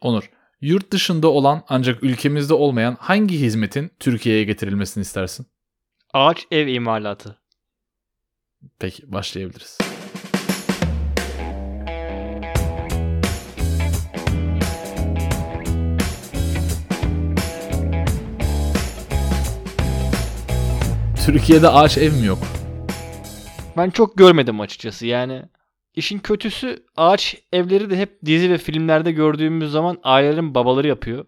Onur, yurt dışında olan ancak ülkemizde olmayan hangi hizmetin Türkiye'ye getirilmesini istersin? Ağaç ev imalatı. Peki başlayabiliriz. Türkiye'de ağaç ev mi yok? Ben çok görmedim açıkçası yani. İşin kötüsü ağaç evleri de hep dizi ve filmlerde gördüğümüz zaman ailelerin babaları yapıyor.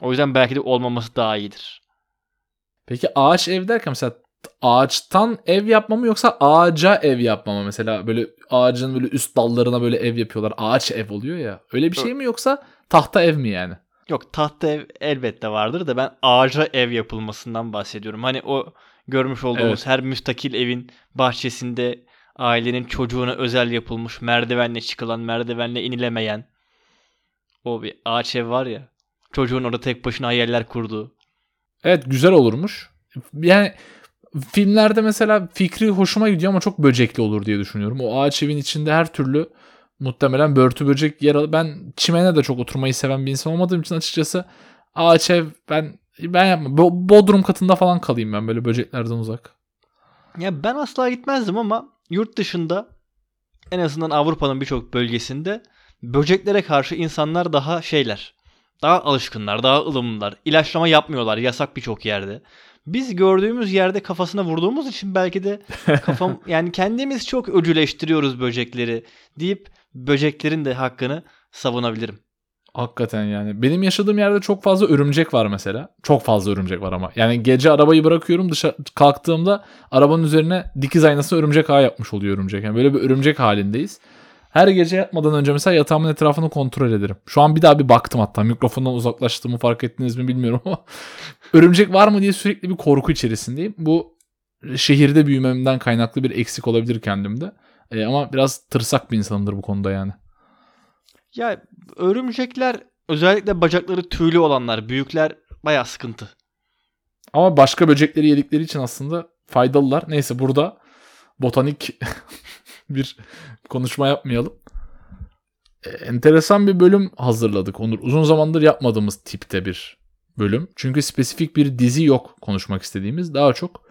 O yüzden belki de olmaması daha iyidir. Peki ağaç ev derken mesela ağaçtan ev yapma mı yoksa ağaca ev yapma mı? Mesela böyle ağacın böyle üst dallarına böyle ev yapıyorlar. Ağaç ev oluyor ya. Öyle bir şey mi yoksa tahta ev mi yani? Yok tahta ev elbette vardır da ben ağaca ev yapılmasından bahsediyorum. Hani o görmüş olduğumuz Evet. her müstakil evin bahçesinde ailenin çocuğuna özel yapılmış merdivenle çıkılan, merdivenle inilemeyen o bir ağaç ev var ya. Çocuğun orada tek başına hayaller kurduğu. Evet güzel olurmuş. Yani filmlerde mesela fikri hoşuma gidiyor ama çok böcekli olur diye düşünüyorum. O ağaç evin içinde her türlü muhtemelen börtü böcek yer al- Ben çimene de çok oturmayı seven bir insan olmadığım için açıkçası ağaç ev ben ben yapmam. Bo- Bodrum katında falan kalayım ben böyle böceklerden uzak. Ya ben asla gitmezdim ama yurt dışında en azından Avrupa'nın birçok bölgesinde böceklere karşı insanlar daha şeyler. Daha alışkınlar, daha ılımlılar. İlaçlama yapmıyorlar yasak birçok yerde. Biz gördüğümüz yerde kafasına vurduğumuz için belki de kafam yani kendimiz çok öcüleştiriyoruz böcekleri deyip böceklerin de hakkını savunabilirim. Hakikaten yani. Benim yaşadığım yerde çok fazla örümcek var mesela. Çok fazla örümcek var ama. Yani gece arabayı bırakıyorum dışarı kalktığımda arabanın üzerine dikiz aynası örümcek ağ yapmış oluyor örümcek. Yani böyle bir örümcek halindeyiz. Her gece yatmadan önce mesela yatağımın etrafını kontrol ederim. Şu an bir daha bir baktım hatta mikrofondan uzaklaştığımı fark ettiniz mi bilmiyorum ama örümcek var mı diye sürekli bir korku içerisindeyim. Bu şehirde büyümemden kaynaklı bir eksik olabilir kendimde. E, ama biraz tırsak bir insanımdır bu konuda yani. Ya örümcekler özellikle bacakları tüylü olanlar, büyükler bayağı sıkıntı. Ama başka böcekleri yedikleri için aslında faydalılar. Neyse burada botanik bir konuşma yapmayalım. E, enteresan bir bölüm hazırladık Onur. Uzun zamandır yapmadığımız tipte bir bölüm. Çünkü spesifik bir dizi yok konuşmak istediğimiz. Daha çok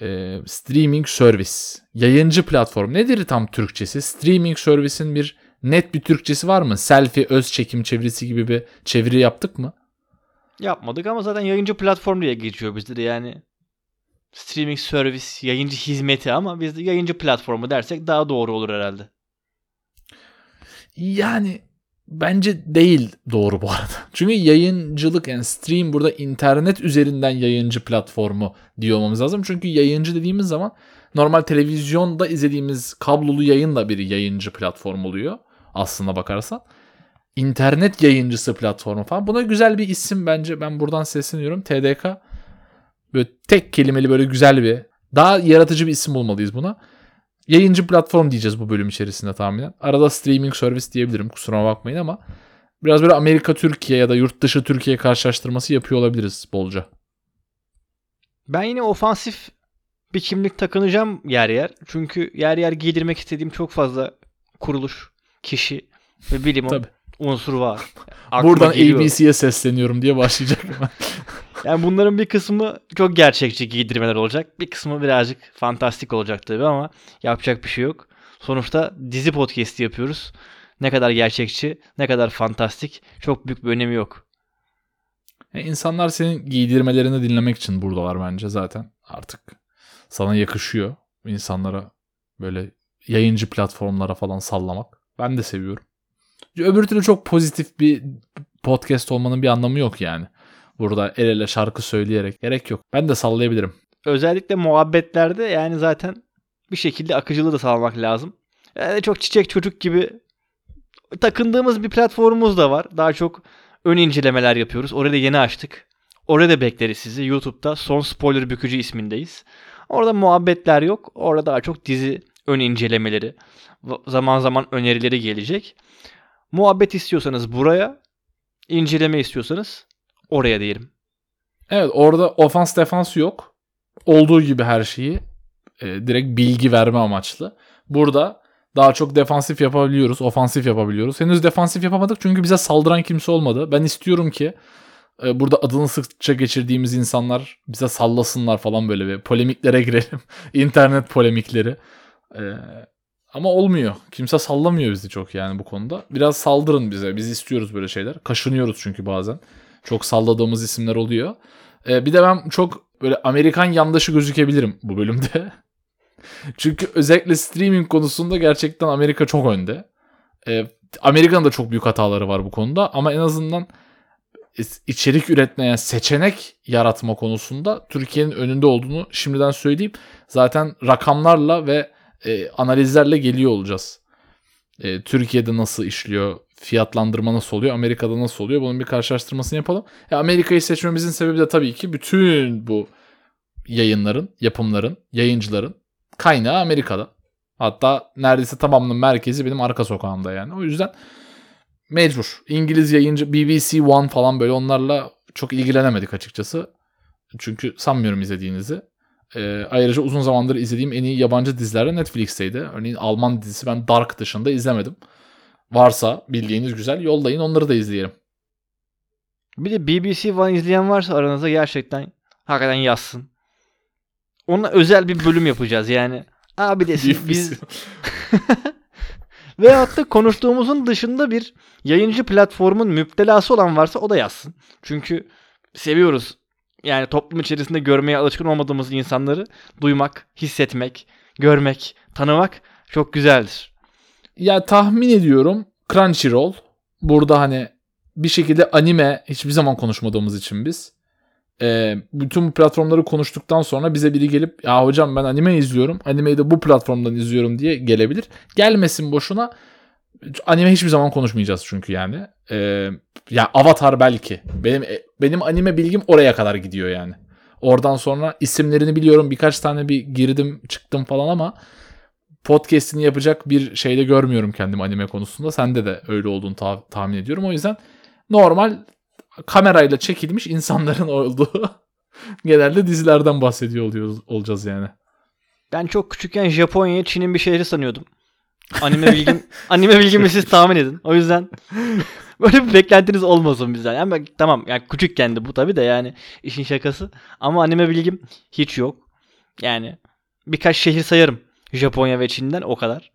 e, streaming service, yayıncı platform. Nedir tam Türkçesi? Streaming service'in bir net bir Türkçesi var mı? Selfie, öz çekim çevirisi gibi bir çeviri yaptık mı? Yapmadık ama zaten yayıncı platform diye geçiyor bizde de yani. Streaming service, yayıncı hizmeti ama biz de yayıncı platformu dersek daha doğru olur herhalde. Yani bence değil doğru bu arada. Çünkü yayıncılık yani stream burada internet üzerinden yayıncı platformu diyor olmamız lazım. Çünkü yayıncı dediğimiz zaman normal televizyonda izlediğimiz kablolu yayın da bir yayıncı platform oluyor aslına bakarsan. İnternet yayıncısı platformu falan. Buna güzel bir isim bence. Ben buradan sesleniyorum. TDK böyle tek kelimeli böyle güzel bir daha yaratıcı bir isim bulmalıyız buna. Yayıncı platform diyeceğiz bu bölüm içerisinde tahminen. Arada streaming service diyebilirim kusura bakmayın ama biraz böyle Amerika Türkiye ya da yurt dışı Türkiye karşılaştırması yapıyor olabiliriz bolca. Ben yine ofansif bir kimlik takınacağım yer yer. Çünkü yer yer giydirmek istediğim çok fazla kuruluş, kişi ve bilim Tabii. unsuru var. Aklıma Buradan. ABC'ye sesleniyorum diye başlayacak. Yani bunların bir kısmı çok gerçekçi giydirmeler olacak. Bir kısmı birazcık fantastik olacak tabii ama yapacak bir şey yok. Sonuçta dizi podcast yapıyoruz. Ne kadar gerçekçi, ne kadar fantastik çok büyük bir önemi yok. E, İnsanlar senin giydirmelerini dinlemek için buradalar bence zaten. Artık sana yakışıyor insanlara böyle yayıncı platformlara falan sallamak. Ben de seviyorum. Öbür türlü çok pozitif bir podcast olmanın bir anlamı yok yani. Burada el ele şarkı söyleyerek gerek yok. Ben de sallayabilirim. Özellikle muhabbetlerde yani zaten bir şekilde akıcılığı da sağlamak lazım. Yani çok çiçek çocuk gibi takındığımız bir platformumuz da var. Daha çok ön incelemeler yapıyoruz. Orayı da yeni açtık. Orada da bekleriz sizi. YouTube'da Son Spoiler Bükücü ismindeyiz. Orada muhabbetler yok. Orada daha çok dizi ön incelemeleri, zaman zaman önerileri gelecek. Muhabbet istiyorsanız buraya, inceleme istiyorsanız oraya diyelim. Evet orada ofans defans yok. Olduğu gibi her şeyi e, direkt bilgi verme amaçlı. Burada Daha çok defansif yapabiliyoruz, ofansif yapabiliyoruz. Henüz defansif yapamadık çünkü bize saldıran kimse olmadı. Ben istiyorum ki e, burada adını sıkça geçirdiğimiz insanlar bize sallasınlar falan böyle bir polemiklere girelim. İnternet polemikleri. E, ama olmuyor. Kimse sallamıyor bizi çok yani bu konuda. Biraz saldırın bize. Biz istiyoruz böyle şeyler. Kaşınıyoruz çünkü bazen. Çok salladığımız isimler oluyor. E, bir de ben çok böyle Amerikan yandaşı gözükebilirim bu bölümde. çünkü özellikle streaming konusunda gerçekten Amerika çok önde. E, Amerika'nın da çok büyük hataları var bu konuda ama en azından içerik üretmeye, seçenek yaratma konusunda Türkiye'nin önünde olduğunu şimdiden söyleyeyim. Zaten rakamlarla ve e, analizlerle geliyor olacağız. E, Türkiye'de nasıl işliyor, fiyatlandırma nasıl oluyor, Amerika'da nasıl oluyor bunun bir karşılaştırmasını yapalım. E, Amerika'yı seçmemizin sebebi de tabii ki bütün bu yayınların, yapımların, yayıncıların kaynağı Amerika'da. Hatta neredeyse tamamının merkezi benim arka sokağımda yani. O yüzden mecbur. İngiliz yayıncı BBC One falan böyle onlarla çok ilgilenemedik açıkçası. Çünkü sanmıyorum izlediğinizi. Ee, ayrıca uzun zamandır izlediğim en iyi yabancı diziler Netflix'teydi. Örneğin Alman dizisi ben Dark dışında izlemedim. Varsa bildiğiniz güzel yollayın onları da izleyelim. Bir de BBC One izleyen varsa aranızda gerçekten hakikaten yazsın. Ona özel bir bölüm yapacağız yani. Abi desin biz Veyahut da konuştuğumuzun dışında bir yayıncı platformun müptelası olan varsa o da yazsın. Çünkü seviyoruz. Yani toplum içerisinde görmeye alışkın olmadığımız insanları duymak, hissetmek, görmek, tanımak çok güzeldir. Ya tahmin ediyorum Crunchyroll burada hani bir şekilde anime hiçbir zaman konuşmadığımız için biz e, bütün bu platformları konuştuktan sonra bize biri gelip ya hocam ben anime izliyorum. Animeyi de bu platformdan izliyorum diye gelebilir. Gelmesin boşuna. Anime hiçbir zaman konuşmayacağız çünkü yani. E, ya Avatar belki. Benim e, benim anime bilgim oraya kadar gidiyor yani. Oradan sonra isimlerini biliyorum. Birkaç tane bir girdim çıktım falan ama podcast'ini yapacak bir şeyde görmüyorum kendim anime konusunda. Sende de öyle olduğunu ta- tahmin ediyorum. O yüzden normal kamerayla çekilmiş insanların olduğu genelde dizilerden bahsediyor oluyoruz, olacağız yani. Ben çok küçükken Japonya'yı Çin'in bir şehri sanıyordum. Anime bilgim anime bilgimi siz tahmin edin. O yüzden böyle bir beklentiniz olmasın bizden. Yani tamam yani küçükken de bu tabi de yani işin şakası. Ama anime bilgim hiç yok. Yani birkaç şehir sayarım. Japonya ve Çin'den o kadar.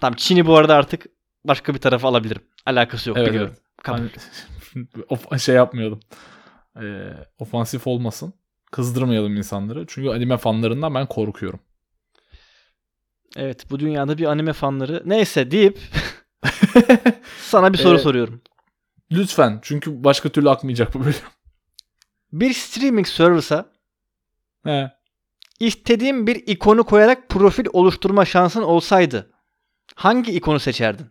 Tamam Çin'i bu arada artık başka bir tarafa alabilirim. Alakası yok evet, biliyorum. Evet. Of, şey yapmayalım. E, ofansif olmasın. Kızdırmayalım insanları. Çünkü anime fanlarından ben korkuyorum. Evet bu dünyada bir anime fanları. Neyse deyip sana bir soru ee, soruyorum. Lütfen. Çünkü başka türlü akmayacak bu bölüm. Bir streaming service'a He. istediğin bir ikonu koyarak profil oluşturma şansın olsaydı hangi ikonu seçerdin?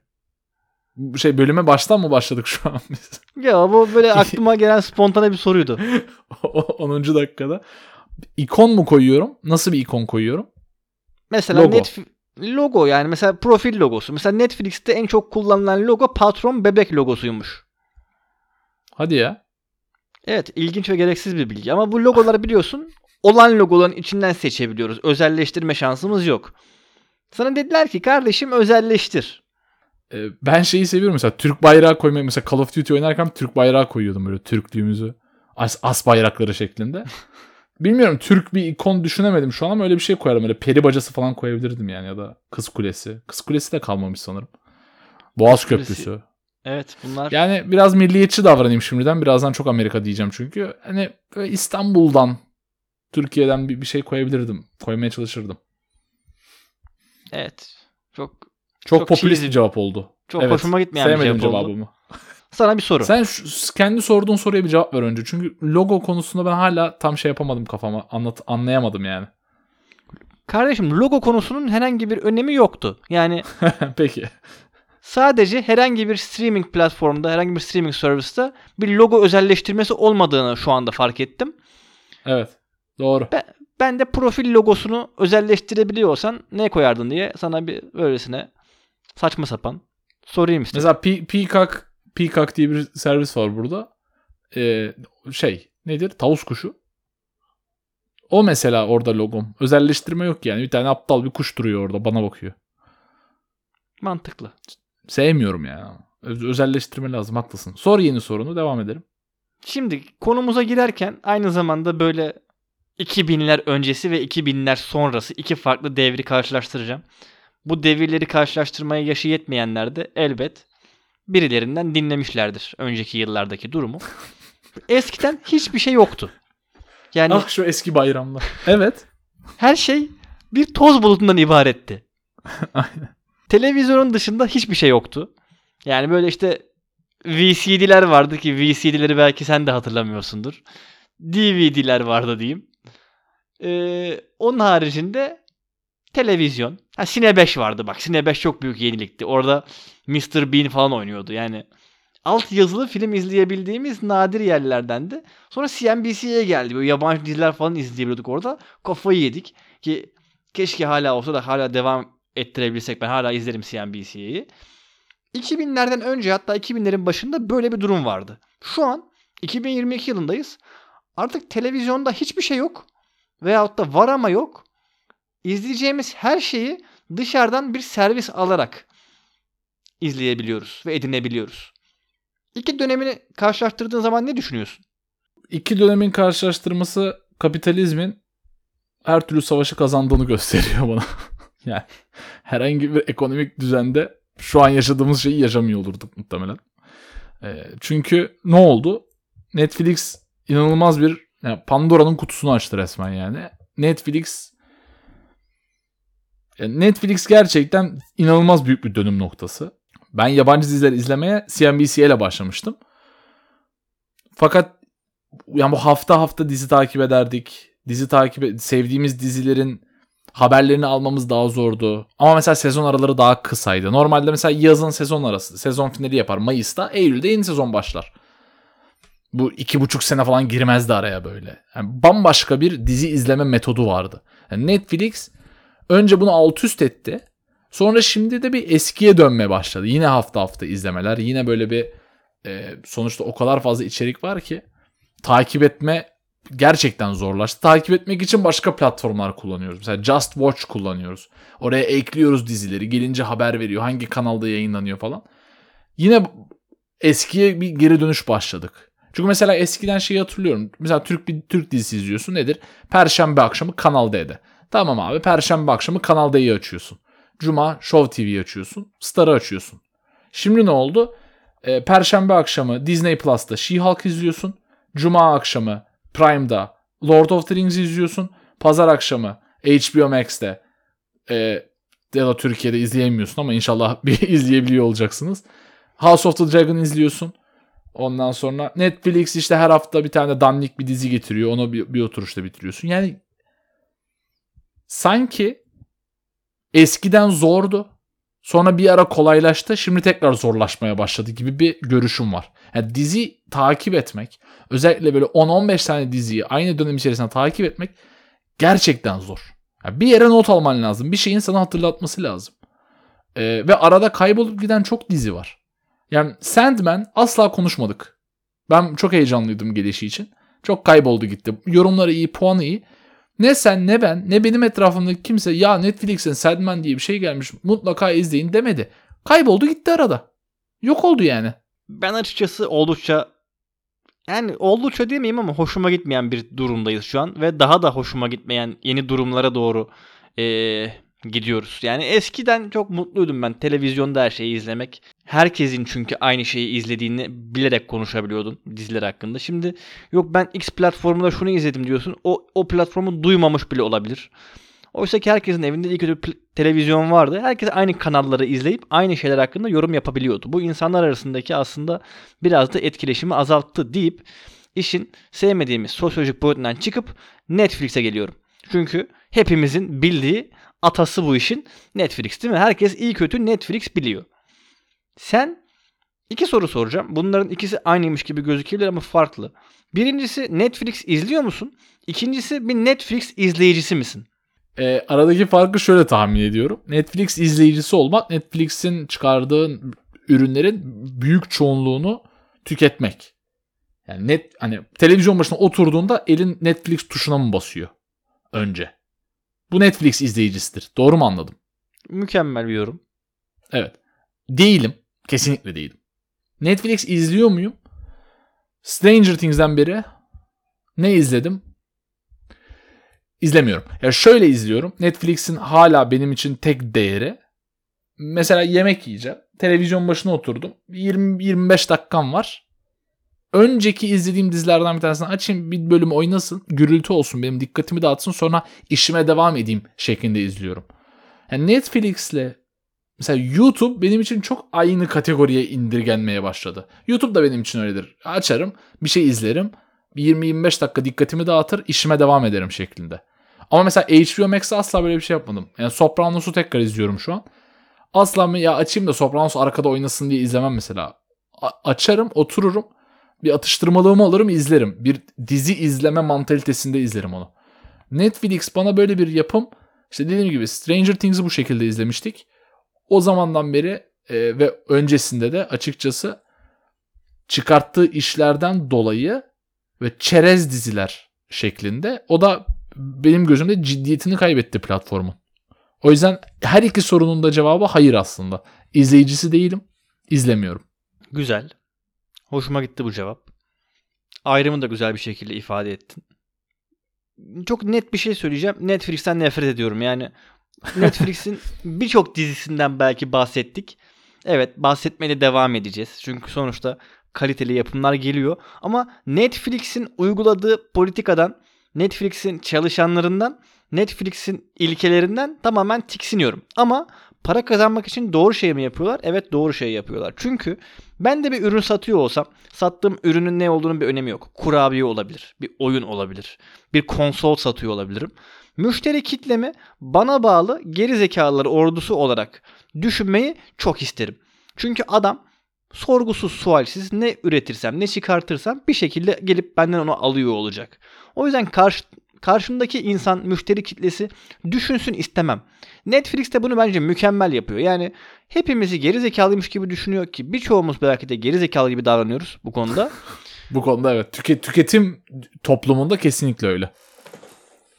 şey bölüme baştan mı başladık şu an biz? Ya bu böyle aklıma gelen spontane bir soruydu. 10. dakikada. İkon mu koyuyorum? Nasıl bir ikon koyuyorum? Mesela logo. Netf- logo yani mesela profil logosu. Mesela Netflix'te en çok kullanılan logo patron bebek logosuymuş. Hadi ya. Evet ilginç ve gereksiz bir bilgi ama bu logoları biliyorsun olan logoların içinden seçebiliyoruz. Özelleştirme şansımız yok. Sana dediler ki kardeşim özelleştir. Ee, ben şeyi seviyorum mesela Türk bayrağı koymayı mesela Call of Duty oynarken Türk bayrağı koyuyordum böyle Türklüğümüzü. As, as bayrakları şeklinde. Bilmiyorum Türk bir ikon düşünemedim şu an ama öyle bir şey koyarım. Öyle peri bacası falan koyabilirdim yani ya da Kız Kulesi. Kız Kulesi de kalmamış sanırım. Boğaz Kız Köprüsü. Kulesi. Evet bunlar. Yani biraz milliyetçi davranayım şimdiden. Birazdan çok Amerika diyeceğim çünkü. Hani İstanbul'dan Türkiye'den bir, bir şey koyabilirdim. Koymaya çalışırdım. Evet. Çok çok, çok popülist bir cevap oldu. Çok evet, hoşuma gitmeyen bir cevap cevabımı. Sana bir soru. Sen şu, kendi sorduğun soruya bir cevap ver önce. Çünkü logo konusunda ben hala tam şey yapamadım kafama. Anlat, anlayamadım yani. Kardeşim logo konusunun herhangi bir önemi yoktu. Yani Peki. Sadece herhangi bir streaming platformda, herhangi bir streaming serviste bir logo özelleştirmesi olmadığını şu anda fark ettim. Evet. Doğru. Ben, ben de profil logosunu özelleştirebiliyorsan ne koyardın diye sana bir öylesine Saçma sapan. Sorayım istedim. Mesela P- Peacock, Peacock diye bir servis var burada. Ee, şey nedir? Tavus kuşu. O mesela orada logom. Özelleştirme yok yani. Bir tane aptal bir kuş duruyor orada bana bakıyor. Mantıklı. Sevmiyorum ya. Öz- özelleştirme lazım haklısın. Sor yeni sorunu devam edelim. Şimdi konumuza girerken aynı zamanda böyle 2000'ler öncesi ve 2000'ler sonrası iki farklı devri karşılaştıracağım. Bu devirleri karşılaştırmaya yaşı yetmeyenler de elbet birilerinden dinlemişlerdir önceki yıllardaki durumu. Eskiden hiçbir şey yoktu. Yani Ah şu eski bayramlar. Evet. her şey bir toz bulutundan ibaretti. Televizyonun dışında hiçbir şey yoktu. Yani böyle işte VCD'ler vardı ki VCD'leri belki sen de hatırlamıyorsundur. DVD'ler vardı diyeyim. Ee, onun haricinde televizyon. Ha Cine 5 vardı bak. Cine 5 çok büyük yenilikti. Orada Mr. Bean falan oynuyordu. Yani alt yazılı film izleyebildiğimiz nadir yerlerdendi. Sonra CNBC'ye geldi. Böyle yabancı diziler falan izleyebiliyorduk orada. Kafayı yedik. Ki keşke hala olsa da hala devam ettirebilsek. Ben hala izlerim CNBC'yi. 2000'lerden önce hatta 2000'lerin başında böyle bir durum vardı. Şu an 2022 yılındayız. Artık televizyonda hiçbir şey yok. Veyahut da var ama yok. İzleyeceğimiz her şeyi dışarıdan bir servis alarak izleyebiliyoruz ve edinebiliyoruz. İki dönemini karşılaştırdığın zaman ne düşünüyorsun? İki dönemin karşılaştırması kapitalizmin her türlü savaşı kazandığını gösteriyor bana. yani herhangi bir ekonomik düzende şu an yaşadığımız şeyi yaşamıyor olurduk muhtemelen. Ee, çünkü ne oldu? Netflix inanılmaz bir yani Pandora'nın kutusunu açtı resmen yani. Netflix Netflix gerçekten inanılmaz büyük bir dönüm noktası. Ben yabancı diziler izlemeye CNBC ile başlamıştım. Fakat yani bu hafta hafta dizi takip ederdik. Dizi takip ed- sevdiğimiz dizilerin haberlerini almamız daha zordu. Ama mesela sezon araları daha kısaydı. Normalde mesela yazın sezon arası, sezon finali yapar Mayıs'ta, Eylül'de yeni sezon başlar. Bu iki buçuk sene falan girmezdi araya böyle. Yani bambaşka bir dizi izleme metodu vardı. Yani Netflix önce bunu alt üst etti. Sonra şimdi de bir eskiye dönmeye başladı. Yine hafta hafta izlemeler. Yine böyle bir e, sonuçta o kadar fazla içerik var ki takip etme gerçekten zorlaştı. Takip etmek için başka platformlar kullanıyoruz. Mesela Just Watch kullanıyoruz. Oraya ekliyoruz dizileri. Gelince haber veriyor. Hangi kanalda yayınlanıyor falan. Yine eskiye bir geri dönüş başladık. Çünkü mesela eskiden şeyi hatırlıyorum. Mesela Türk bir Türk dizisi izliyorsun. Nedir? Perşembe akşamı Kanal D'de. Tamam abi Perşembe akşamı Kanal D'yi açıyorsun. Cuma Show TV'yi açıyorsun. Star'ı açıyorsun. Şimdi ne oldu? Ee, Perşembe akşamı Disney Plus'ta She-Hulk izliyorsun. Cuma akşamı Prime'da Lord of the Rings'i izliyorsun. Pazar akşamı HBO Max'te e, ya da Türkiye'de izleyemiyorsun ama inşallah bir izleyebiliyor olacaksınız. House of the Dragon izliyorsun. Ondan sonra Netflix işte her hafta bir tane dandik bir dizi getiriyor. Onu bir, bir oturuşta bitiriyorsun. Yani sanki eskiden zordu. Sonra bir ara kolaylaştı. Şimdi tekrar zorlaşmaya başladı gibi bir görüşüm var. Yani dizi takip etmek, özellikle böyle 10-15 tane diziyi aynı dönem içerisinde takip etmek gerçekten zor. Yani bir yere not alman lazım. Bir şeyin sana hatırlatması lazım. Ee, ve arada kaybolup giden çok dizi var. Yani Sandman asla konuşmadık. Ben çok heyecanlıydım gelişi için. Çok kayboldu gitti. Yorumları iyi, puanı iyi. Ne sen ne ben ne benim etrafımdaki kimse ya Netflix'in Sandman diye bir şey gelmiş mutlaka izleyin demedi. Kayboldu gitti arada. Yok oldu yani. Ben açıkçası oldukça yani oldukça demeyeyim ama hoşuma gitmeyen bir durumdayız şu an ve daha da hoşuma gitmeyen yeni durumlara doğru eee, gidiyoruz. Yani eskiden çok mutluydum ben televizyonda her şeyi izlemek. Herkesin çünkü aynı şeyi izlediğini bilerek konuşabiliyordun diziler hakkında. Şimdi yok ben X platformunda şunu izledim diyorsun. O o platformu duymamış bile olabilir. Oysa ki herkesin evinde iyi kötü televizyon vardı. Herkes aynı kanalları izleyip aynı şeyler hakkında yorum yapabiliyordu. Bu insanlar arasındaki aslında biraz da etkileşimi azalttı deyip işin sevmediğimiz sosyolojik boyutundan çıkıp Netflix'e geliyorum. Çünkü hepimizin bildiği atası bu işin Netflix değil mi? Herkes iyi kötü Netflix biliyor. Sen iki soru soracağım. Bunların ikisi aynıymış gibi gözükebilir ama farklı. Birincisi Netflix izliyor musun? İkincisi bir Netflix izleyicisi misin? Ee, aradaki farkı şöyle tahmin ediyorum. Netflix izleyicisi olmak, Netflix'in çıkardığı ürünlerin büyük çoğunluğunu tüketmek. Yani net hani televizyon başına oturduğunda elin Netflix tuşuna mı basıyor önce? Bu Netflix izleyicisidir. Doğru mu anladım? Mükemmel bir yorum. Evet. Değilim. Kesinlikle değilim. Netflix izliyor muyum? Stranger Things'den beri ne izledim? İzlemiyorum. Ya şöyle izliyorum. Netflix'in hala benim için tek değeri mesela yemek yiyeceğim. Televizyon başına oturdum. 20-25 dakikam var. Önceki izlediğim dizilerden bir tanesini açayım bir bölüm oynasın. Gürültü olsun benim dikkatimi dağıtsın sonra işime devam edeyim şeklinde izliyoruz. Yani Netflix'le mesela YouTube benim için çok aynı kategoriye indirgenmeye başladı. YouTube da benim için öyledir. Açarım bir şey izlerim. 20-25 dakika dikkatimi dağıtır işime devam ederim şeklinde. Ama mesela HBO Max'te asla böyle bir şey yapmadım. Yani Sopranos'u tekrar izliyorum şu an. Asla mı ya açayım da Sopranos arkada oynasın diye izlemem mesela. A- açarım, otururum. Bir atıştırmalığımı alırım, izlerim. Bir dizi izleme mantalitesinde izlerim onu. Netflix bana böyle bir yapım işte dediğim gibi Stranger Things'i bu şekilde izlemiştik. O zamandan beri e, ve öncesinde de açıkçası çıkarttığı işlerden dolayı ve çerez diziler şeklinde o da benim gözümde ciddiyetini kaybetti platformun. O yüzden her iki sorunun da cevabı hayır aslında. İzleyicisi değilim, izlemiyorum. Güzel. Hoşuma gitti bu cevap. Ayrımı da güzel bir şekilde ifade ettin. Çok net bir şey söyleyeceğim. Netflix'ten nefret ediyorum. Yani Netflix'in birçok dizisinden belki bahsettik. Evet bahsetmeye de devam edeceğiz. Çünkü sonuçta kaliteli yapımlar geliyor. Ama Netflix'in uyguladığı politikadan, Netflix'in çalışanlarından, Netflix'in ilkelerinden tamamen tiksiniyorum. Ama para kazanmak için doğru şey mi yapıyorlar? Evet doğru şey yapıyorlar. Çünkü ben de bir ürün satıyor olsam sattığım ürünün ne olduğunun bir önemi yok. Kurabiye olabilir, bir oyun olabilir, bir konsol satıyor olabilirim. Müşteri kitlemi bana bağlı geri zekalılar ordusu olarak düşünmeyi çok isterim. Çünkü adam sorgusuz sualsiz ne üretirsem ne çıkartırsam bir şekilde gelip benden onu alıyor olacak. O yüzden karşı, karşımdaki insan müşteri kitlesi düşünsün istemem. Netflix de bunu bence mükemmel yapıyor. Yani hepimizi geri zekalıymış gibi düşünüyor ki birçoğumuz belki de geri zekalı gibi davranıyoruz bu konuda. bu konuda evet. Tüket, tüketim toplumunda kesinlikle öyle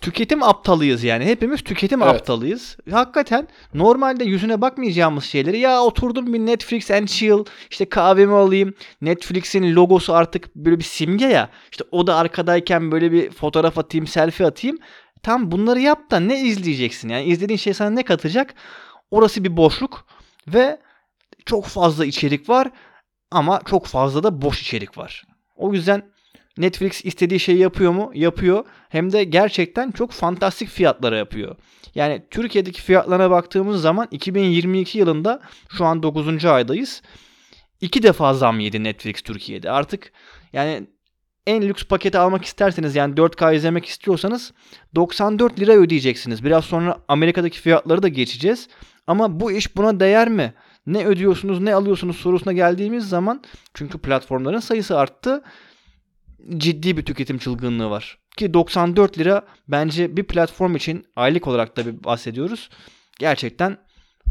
tüketim aptalıyız yani. Hepimiz tüketim evet. aptalıyız. Hakikaten normalde yüzüne bakmayacağımız şeyleri ya oturdum bir Netflix and chill işte kahvemi alayım. Netflix'in logosu artık böyle bir simge ya. İşte o da arkadayken böyle bir fotoğraf atayım, selfie atayım. Tam bunları yap da ne izleyeceksin? Yani izlediğin şey sana ne katacak? Orası bir boşluk ve çok fazla içerik var ama çok fazla da boş içerik var. O yüzden Netflix istediği şeyi yapıyor mu? Yapıyor. Hem de gerçekten çok fantastik fiyatlara yapıyor. Yani Türkiye'deki fiyatlarına baktığımız zaman 2022 yılında şu an 9. aydayız. İki defa zam yedi Netflix Türkiye'de. Artık yani en lüks paketi almak isterseniz yani 4K izlemek istiyorsanız 94 lira ödeyeceksiniz. Biraz sonra Amerika'daki fiyatları da geçeceğiz. Ama bu iş buna değer mi? Ne ödüyorsunuz ne alıyorsunuz sorusuna geldiğimiz zaman çünkü platformların sayısı arttı ciddi bir tüketim çılgınlığı var. Ki 94 lira bence bir platform için aylık olarak da bir bahsediyoruz. Gerçekten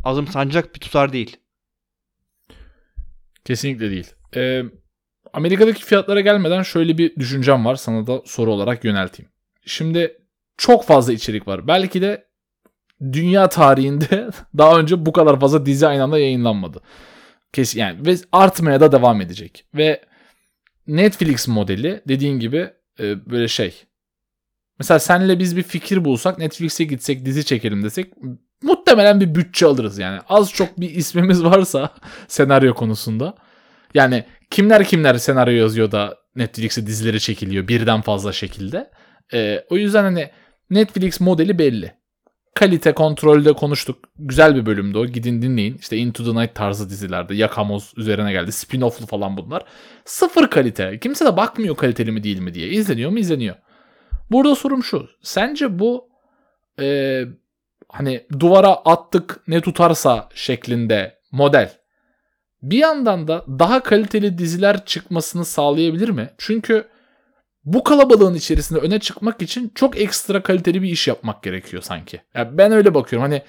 azım sancak bir tutar değil. Kesinlikle değil. Ee, Amerika'daki fiyatlara gelmeden şöyle bir düşüncem var. Sana da soru olarak yönelteyim. Şimdi çok fazla içerik var. Belki de dünya tarihinde daha önce bu kadar fazla dizi aynı anda yayınlanmadı. Kesin yani ve artmaya da devam edecek. Ve Netflix modeli dediğin gibi e, böyle şey. Mesela senle biz bir fikir bulsak Netflix'e gitsek dizi çekelim desek muhtemelen bir bütçe alırız yani. Az çok bir ismimiz varsa senaryo konusunda. Yani kimler kimler senaryo yazıyor da Netflix'e dizileri çekiliyor birden fazla şekilde. E, o yüzden hani Netflix modeli belli kalite kontrolde konuştuk. Güzel bir bölümdü o. Gidin dinleyin. İşte Into the Night tarzı dizilerde. Yakamoz üzerine geldi. Spin-off'lu falan bunlar. Sıfır kalite. Kimse de bakmıyor kaliteli mi değil mi diye. İzleniyor mu? İzleniyor. Burada sorum şu. Sence bu e, hani duvara attık ne tutarsa şeklinde model bir yandan da daha kaliteli diziler çıkmasını sağlayabilir mi? Çünkü bu kalabalığın içerisinde öne çıkmak için çok ekstra kaliteli bir iş yapmak gerekiyor sanki. Yani ben öyle bakıyorum. Hani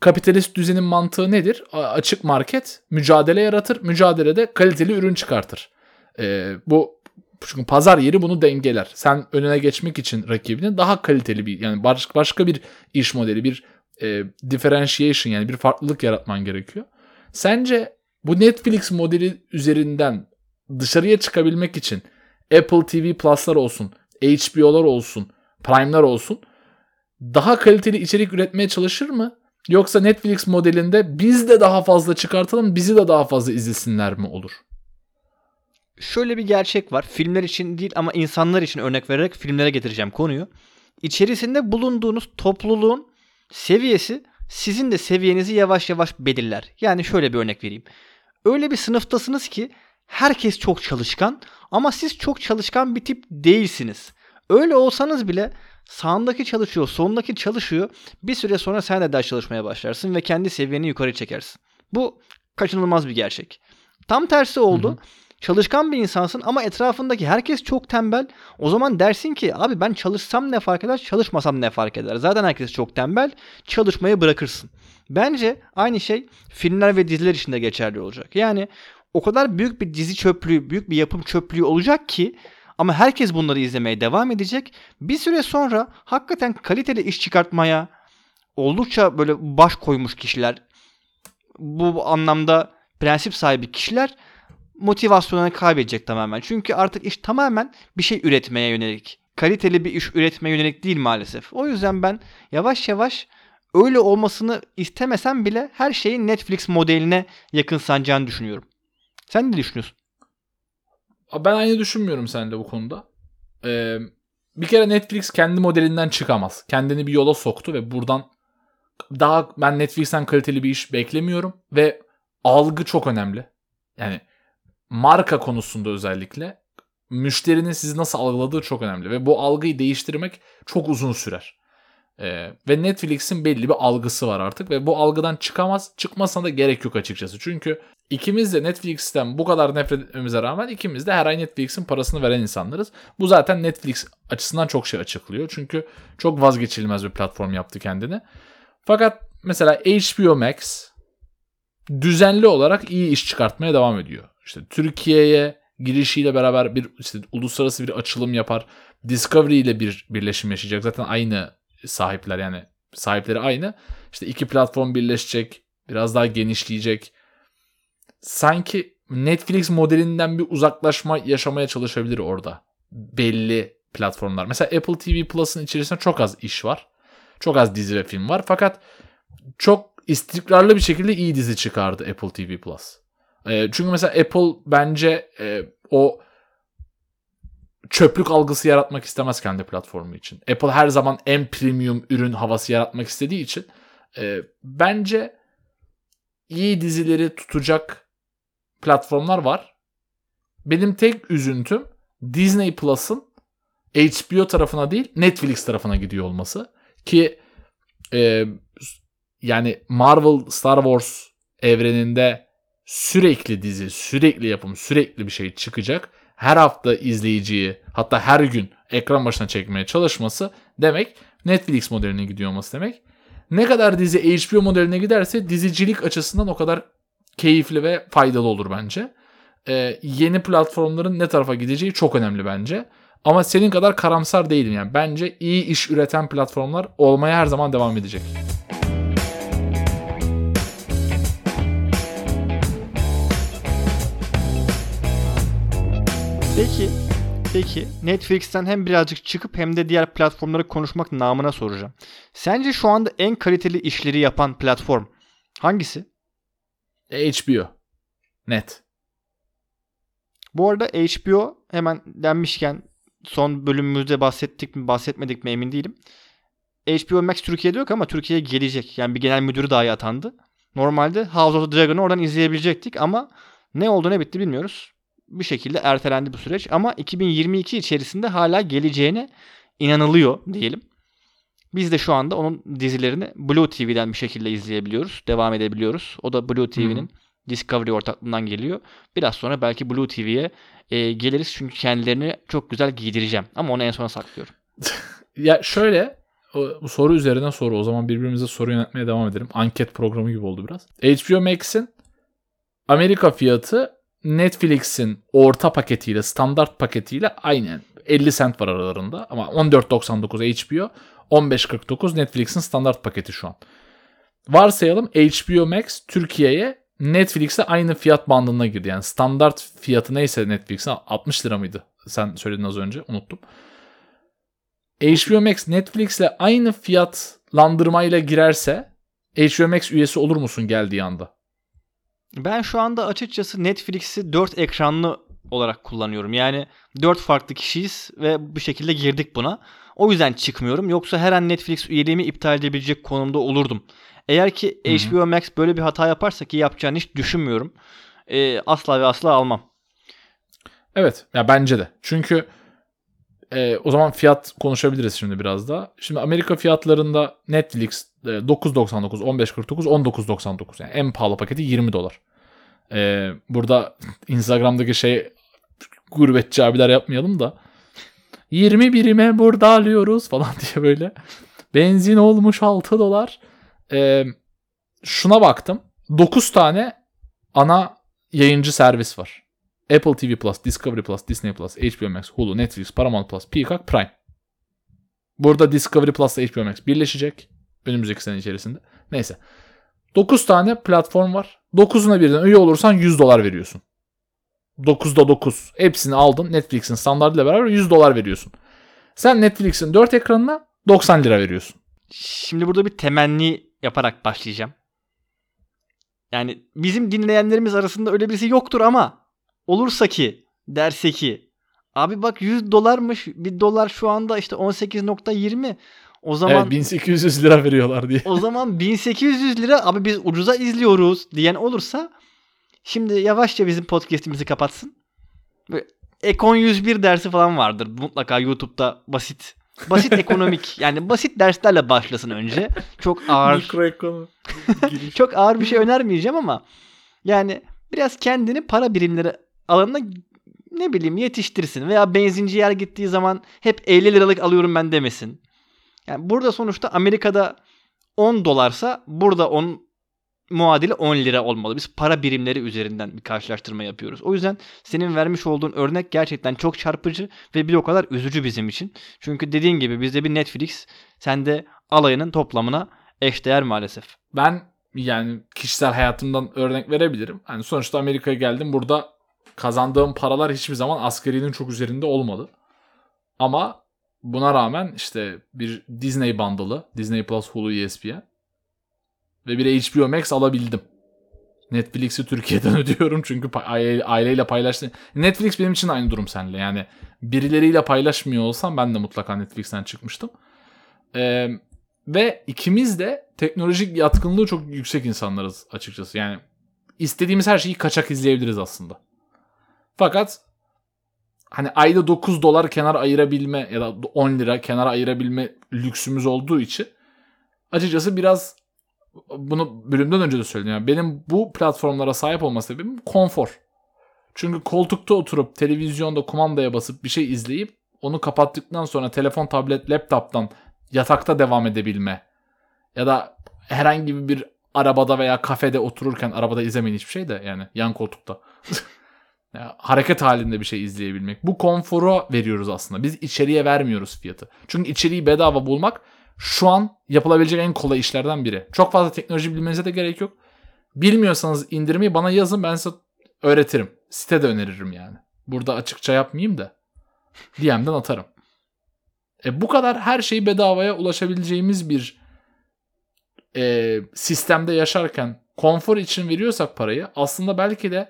kapitalist düzenin mantığı nedir? Açık market mücadele yaratır. Mücadelede kaliteli ürün çıkartır. Ee, bu çünkü pazar yeri bunu dengeler. Sen önüne geçmek için rakibinin daha kaliteli bir yani başka bir iş modeli, bir e, differentiation yani bir farklılık yaratman gerekiyor. Sence bu Netflix modeli üzerinden dışarıya çıkabilmek için Apple TV Plus'lar olsun, HBO'lar olsun, Prime'lar olsun daha kaliteli içerik üretmeye çalışır mı? Yoksa Netflix modelinde biz de daha fazla çıkartalım, bizi de daha fazla izlesinler mi olur? Şöyle bir gerçek var. Filmler için değil ama insanlar için örnek vererek filmlere getireceğim konuyu. İçerisinde bulunduğunuz topluluğun seviyesi sizin de seviyenizi yavaş yavaş belirler. Yani şöyle bir örnek vereyim. Öyle bir sınıftasınız ki herkes çok çalışkan ama siz çok çalışkan bir tip değilsiniz. Öyle olsanız bile sağındaki çalışıyor, solundaki çalışıyor. Bir süre sonra sen de ders çalışmaya başlarsın ve kendi seviyeni yukarı çekersin. Bu kaçınılmaz bir gerçek. Tam tersi oldu. Hı hı. Çalışkan bir insansın ama etrafındaki herkes çok tembel. O zaman dersin ki abi ben çalışsam ne fark eder, çalışmasam ne fark eder. Zaten herkes çok tembel. Çalışmayı bırakırsın. Bence aynı şey filmler ve diziler için de geçerli olacak. Yani o kadar büyük bir dizi çöplüğü, büyük bir yapım çöplüğü olacak ki ama herkes bunları izlemeye devam edecek. Bir süre sonra hakikaten kaliteli iş çıkartmaya oldukça böyle baş koymuş kişiler, bu anlamda prensip sahibi kişiler motivasyonunu kaybedecek tamamen. Çünkü artık iş tamamen bir şey üretmeye yönelik. Kaliteli bir iş üretmeye yönelik değil maalesef. O yüzden ben yavaş yavaş öyle olmasını istemesem bile her şeyin Netflix modeline yakın sanacağını düşünüyorum. Sen ne düşünüyorsun? Ben aynı düşünmüyorum seninle bu konuda. Ee, bir kere Netflix kendi modelinden çıkamaz. Kendini bir yola soktu ve buradan daha ben Netflix'ten kaliteli bir iş beklemiyorum ve algı çok önemli. Yani marka konusunda özellikle müşterinin sizi nasıl algıladığı çok önemli ve bu algıyı değiştirmek çok uzun sürer. Ee, ve Netflix'in belli bir algısı var artık ve bu algıdan çıkamaz. Çıkmasına da gerek yok açıkçası. Çünkü ikimiz de Netflix'ten bu kadar nefret etmemize rağmen ikimiz de her ay Netflix'in parasını veren insanlarız. Bu zaten Netflix açısından çok şey açıklıyor. Çünkü çok vazgeçilmez bir platform yaptı kendini. Fakat mesela HBO Max düzenli olarak iyi iş çıkartmaya devam ediyor. İşte Türkiye'ye girişiyle beraber bir işte uluslararası bir açılım yapar. Discovery ile bir birleşim yaşayacak. Zaten aynı sahipler yani sahipleri aynı. İşte iki platform birleşecek. Biraz daha genişleyecek. Sanki Netflix modelinden bir uzaklaşma yaşamaya çalışabilir orada. Belli platformlar. Mesela Apple TV Plus'ın içerisinde çok az iş var. Çok az dizi ve film var. Fakat çok istikrarlı bir şekilde iyi dizi çıkardı Apple TV Plus. E, çünkü mesela Apple bence e, o çöplük algısı yaratmak istemez kendi platformu için. Apple her zaman en premium ürün havası yaratmak istediği için e, bence iyi dizileri tutacak platformlar var. Benim tek üzüntüm Disney Plus'ın HBO tarafına değil Netflix tarafına gidiyor olması. Ki e, yani Marvel Star Wars evreninde sürekli dizi, sürekli yapım, sürekli bir şey çıkacak. Her hafta izleyiciyi hatta her gün ekran başına çekmeye çalışması demek Netflix modeline gidiyor olması demek. Ne kadar dizi HBO modeline giderse dizicilik açısından o kadar keyifli ve faydalı olur bence. Ee, yeni platformların ne tarafa gideceği çok önemli bence. Ama senin kadar karamsar değilim yani. Bence iyi iş üreten platformlar olmaya her zaman devam edecek. Peki, peki Netflix'ten hem birazcık çıkıp hem de diğer platformları konuşmak namına soracağım. Sence şu anda en kaliteli işleri yapan platform hangisi? HBO. Net. Bu arada HBO hemen denmişken son bölümümüzde bahsettik mi bahsetmedik mi emin değilim. HBO Max Türkiye'de yok ama Türkiye'ye gelecek. Yani bir genel müdürü dahi atandı. Normalde House of the Dragon'ı oradan izleyebilecektik ama ne oldu ne bitti bilmiyoruz bir şekilde ertelendi bu süreç ama 2022 içerisinde hala geleceğine inanılıyor diyelim. Biz de şu anda onun dizilerini Blue TV'den bir şekilde izleyebiliyoruz. Devam edebiliyoruz. O da Blue TV'nin Discovery ortaklığından geliyor. Biraz sonra belki Blue TV'ye e, geliriz çünkü kendilerini çok güzel giydireceğim. Ama onu en sona saklıyorum. ya şöyle o, bu soru üzerine soru. O zaman birbirimize soru yönetmeye devam edelim. Anket programı gibi oldu biraz. HBO Max'in Amerika fiyatı Netflix'in orta paketiyle, standart paketiyle aynı. 50 cent var aralarında ama 14.99 HBO, 15.49 Netflix'in standart paketi şu an. Varsayalım HBO Max Türkiye'ye Netflix'e aynı fiyat bandına girdi. Yani standart fiyatı neyse Netflix'in 60 lira mıydı? Sen söyledin az önce unuttum. HBO Max Netflix'le aynı fiyatlandırmayla girerse HBO Max üyesi olur musun geldiği anda? Ben şu anda açıkçası Netflix'i 4 ekranlı olarak kullanıyorum. Yani 4 farklı kişiyiz ve bu şekilde girdik buna. O yüzden çıkmıyorum. Yoksa her an Netflix üyeliğimi iptal edebilecek konumda olurdum. Eğer ki Hı hı. HBO Max böyle bir hata yaparsa ki yapacağını hiç düşünmüyorum. e, asla ve asla almam. Evet ya bence de. Çünkü e, o zaman fiyat konuşabiliriz şimdi biraz da. Şimdi Amerika fiyatlarında Netflix e, 9.99, 15.49, 19.99 yani en pahalı paketi 20 dolar. E, burada Instagram'daki şey gurbetçi abiler yapmayalım da 20 birime burada alıyoruz falan diye böyle. Benzin olmuş 6 dolar. E, şuna baktım. 9 tane ana yayıncı servis var. Apple TV Plus, Discovery Plus, Disney Plus, HBO Max, Hulu, Netflix, Paramount Plus, Peacock, Prime. Burada Discovery Plus ile HBO Max birleşecek önümüzdeki sene içerisinde. Neyse. 9 tane platform var. 9'una birden üye olursan 100 dolar veriyorsun. 9'da 9. Hepsini aldın. Netflix'in standartıyla beraber 100 dolar veriyorsun. Sen Netflix'in 4 ekranına 90 lira veriyorsun. Şimdi burada bir temenni yaparak başlayacağım. Yani bizim dinleyenlerimiz arasında öyle birisi yoktur ama olursa ki derse ki abi bak 100 dolarmış bir dolar şu anda işte 18.20 o zaman Evet 1800 lira veriyorlar diye. o zaman 1800 lira abi biz ucuza izliyoruz diyen olursa şimdi yavaşça bizim podcast'imizi kapatsın. Böyle Ekon 101 dersi falan vardır mutlaka YouTube'da basit basit ekonomik yani basit derslerle başlasın önce. Çok ağır Mikroekonomi çok ağır bir şey önermeyeceğim ama yani biraz kendini para birimleri alanına ne bileyim yetiştirsin veya benzinci yer gittiği zaman hep 50 liralık alıyorum ben demesin. Yani burada sonuçta Amerika'da 10 dolarsa burada onun muadili 10 lira olmalı. Biz para birimleri üzerinden bir karşılaştırma yapıyoruz. O yüzden senin vermiş olduğun örnek gerçekten çok çarpıcı ve bir o kadar üzücü bizim için. Çünkü dediğin gibi bizde bir Netflix, sende alayının toplamına eşdeğer maalesef. ben yani kişisel hayatımdan örnek verebilirim. Hani sonuçta Amerika'ya geldim. Burada kazandığım paralar hiçbir zaman asgarinin çok üzerinde olmadı. Ama buna rağmen işte bir Disney bandalı, Disney Plus, Hulu, ESPN ve bir HBO Max alabildim. Netflix'i Türkiye'den ödüyorum çünkü aileyle paylaştım. Netflix benim için aynı durum seninle. Yani birileriyle paylaşmıyor olsam ben de mutlaka Netflix'ten çıkmıştım. Ee, ve ikimiz de teknolojik yatkınlığı çok yüksek insanlarız açıkçası. Yani istediğimiz her şeyi kaçak izleyebiliriz aslında. Fakat hani ayda 9 dolar kenara ayırabilme ya da 10 lira kenara ayırabilme lüksümüz olduğu için açıkçası biraz bunu bölümden önce de söyledim. Yani benim bu platformlara sahip olma sebebim konfor. Çünkü koltukta oturup televizyonda kumandaya basıp bir şey izleyip onu kapattıktan sonra telefon, tablet, laptop'tan yatakta devam edebilme ya da herhangi bir arabada veya kafede otururken arabada izlemeyin hiçbir şey de yani yan koltukta. Hareket halinde bir şey izleyebilmek. Bu konforu veriyoruz aslında. Biz içeriye vermiyoruz fiyatı. Çünkü içeriği bedava bulmak şu an yapılabilecek en kolay işlerden biri. Çok fazla teknoloji bilmenize de gerek yok. Bilmiyorsanız indirmeyi bana yazın ben size öğretirim. Site de öneririm yani. Burada açıkça yapmayayım da DM'den atarım. E bu kadar her şeyi bedavaya ulaşabileceğimiz bir e, sistemde yaşarken konfor için veriyorsak parayı aslında belki de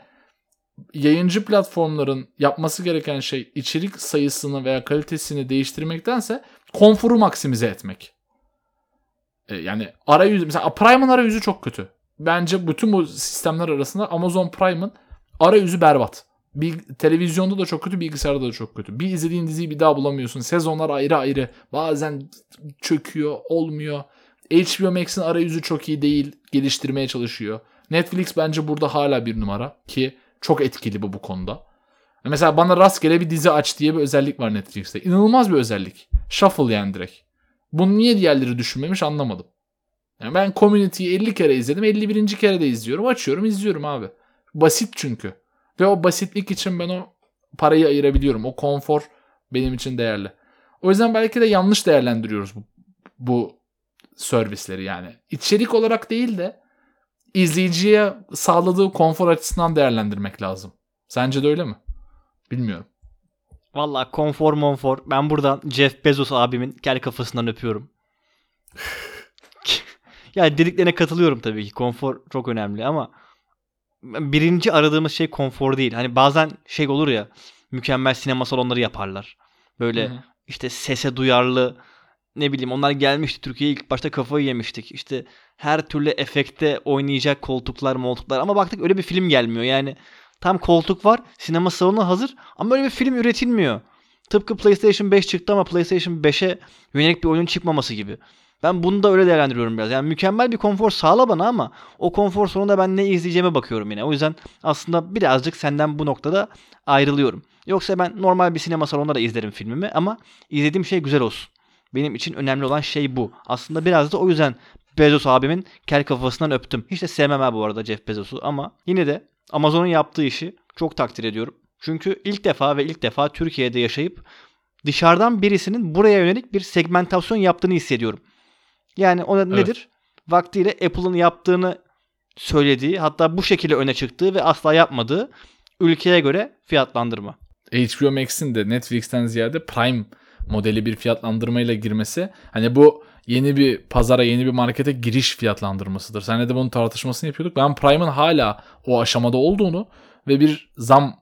yayıncı platformların yapması gereken şey içerik sayısını veya kalitesini değiştirmektense konforu maksimize etmek. E, yani arayüz mesela Prime'ın arayüzü çok kötü. Bence bütün bu sistemler arasında Amazon Prime'ın arayüzü berbat. Bir, televizyonda da çok kötü, bilgisayarda da çok kötü. Bir izlediğin diziyi bir daha bulamıyorsun. Sezonlar ayrı ayrı. Bazen çöküyor, olmuyor. HBO Max'in arayüzü çok iyi değil. Geliştirmeye çalışıyor. Netflix bence burada hala bir numara ki çok etkili bu bu konuda. Mesela bana rastgele bir dizi aç diye bir özellik var Netflix'te. İnanılmaz bir özellik. Shuffle yani direkt. Bunu niye diğerleri düşünmemiş anlamadım. Yani ben Community'yi 50 kere izledim. 51. kere de izliyorum. Açıyorum izliyorum abi. Basit çünkü. Ve o basitlik için ben o parayı ayırabiliyorum. O konfor benim için değerli. O yüzden belki de yanlış değerlendiriyoruz bu, bu servisleri yani. İçerik olarak değil de izleyiciye sağladığı konfor açısından değerlendirmek lazım. Sence de öyle mi? Bilmiyorum. Valla konfor monfor. Ben buradan Jeff Bezos abimin kel kafasından öpüyorum. yani dediklerine katılıyorum tabii ki. Konfor çok önemli ama birinci aradığımız şey konfor değil. Hani bazen şey olur ya mükemmel sinema salonları yaparlar. Böyle Hı hı. işte sese duyarlı ne bileyim onlar gelmişti Türkiye'ye ilk başta kafayı yemiştik. İşte her türlü efekte oynayacak koltuklar moltuklar ama baktık öyle bir film gelmiyor. Yani tam koltuk var sinema salonu hazır ama öyle bir film üretilmiyor. Tıpkı PlayStation 5 çıktı ama PlayStation 5'e yönelik bir oyun çıkmaması gibi. Ben bunu da öyle değerlendiriyorum biraz. Yani mükemmel bir konfor sağla bana ama o konfor sonunda ben ne izleyeceğime bakıyorum yine. O yüzden aslında birazcık senden bu noktada ayrılıyorum. Yoksa ben normal bir sinema salonunda da izlerim filmimi ama izlediğim şey güzel olsun. Benim için önemli olan şey bu. Aslında biraz da o yüzden Bezos abimin kel kafasından öptüm. Hiç de sevmem ha bu arada Jeff Bezos'u ama yine de Amazon'un yaptığı işi çok takdir ediyorum. Çünkü ilk defa ve ilk defa Türkiye'de yaşayıp dışarıdan birisinin buraya yönelik bir segmentasyon yaptığını hissediyorum. Yani o da nedir? Vaktiyle Apple'ın yaptığını söylediği hatta bu şekilde öne çıktığı ve asla yapmadığı ülkeye göre fiyatlandırma. HBO Max'in de Netflix'ten ziyade Prime modeli bir fiyatlandırmayla girmesi hani bu yeni bir pazara yeni bir markete giriş fiyatlandırmasıdır. Senle de bunun tartışmasını yapıyorduk. Ben Prime'ın hala o aşamada olduğunu ve bir zam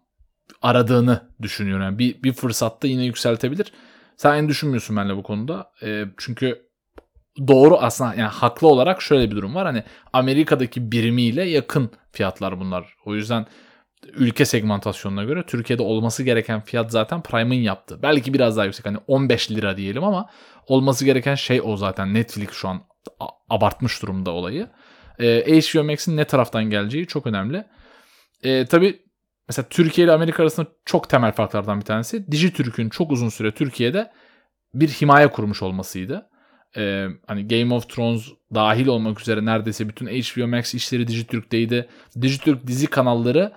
aradığını düşünüyorum. Yani bir, bir fırsatta yine yükseltebilir. Sen aynı düşünmüyorsun benimle bu konuda. E, çünkü doğru aslında yani haklı olarak şöyle bir durum var. Hani Amerika'daki birimiyle yakın fiyatlar bunlar. O yüzden ülke segmentasyonuna göre Türkiye'de olması gereken fiyat zaten Prime'ın yaptığı. Belki biraz daha yüksek hani 15 lira diyelim ama olması gereken şey o zaten. Netflix şu an abartmış durumda olayı. Ee, HBO Max'in ne taraftan geleceği çok önemli. Ee, tabii mesela Türkiye ile Amerika arasında çok temel farklardan bir tanesi Dijitürk'ün çok uzun süre Türkiye'de bir himaye kurmuş olmasıydı. Ee, hani Game of Thrones dahil olmak üzere neredeyse bütün HBO Max işleri Dijitürk'teydi. Dijitürk dizi kanalları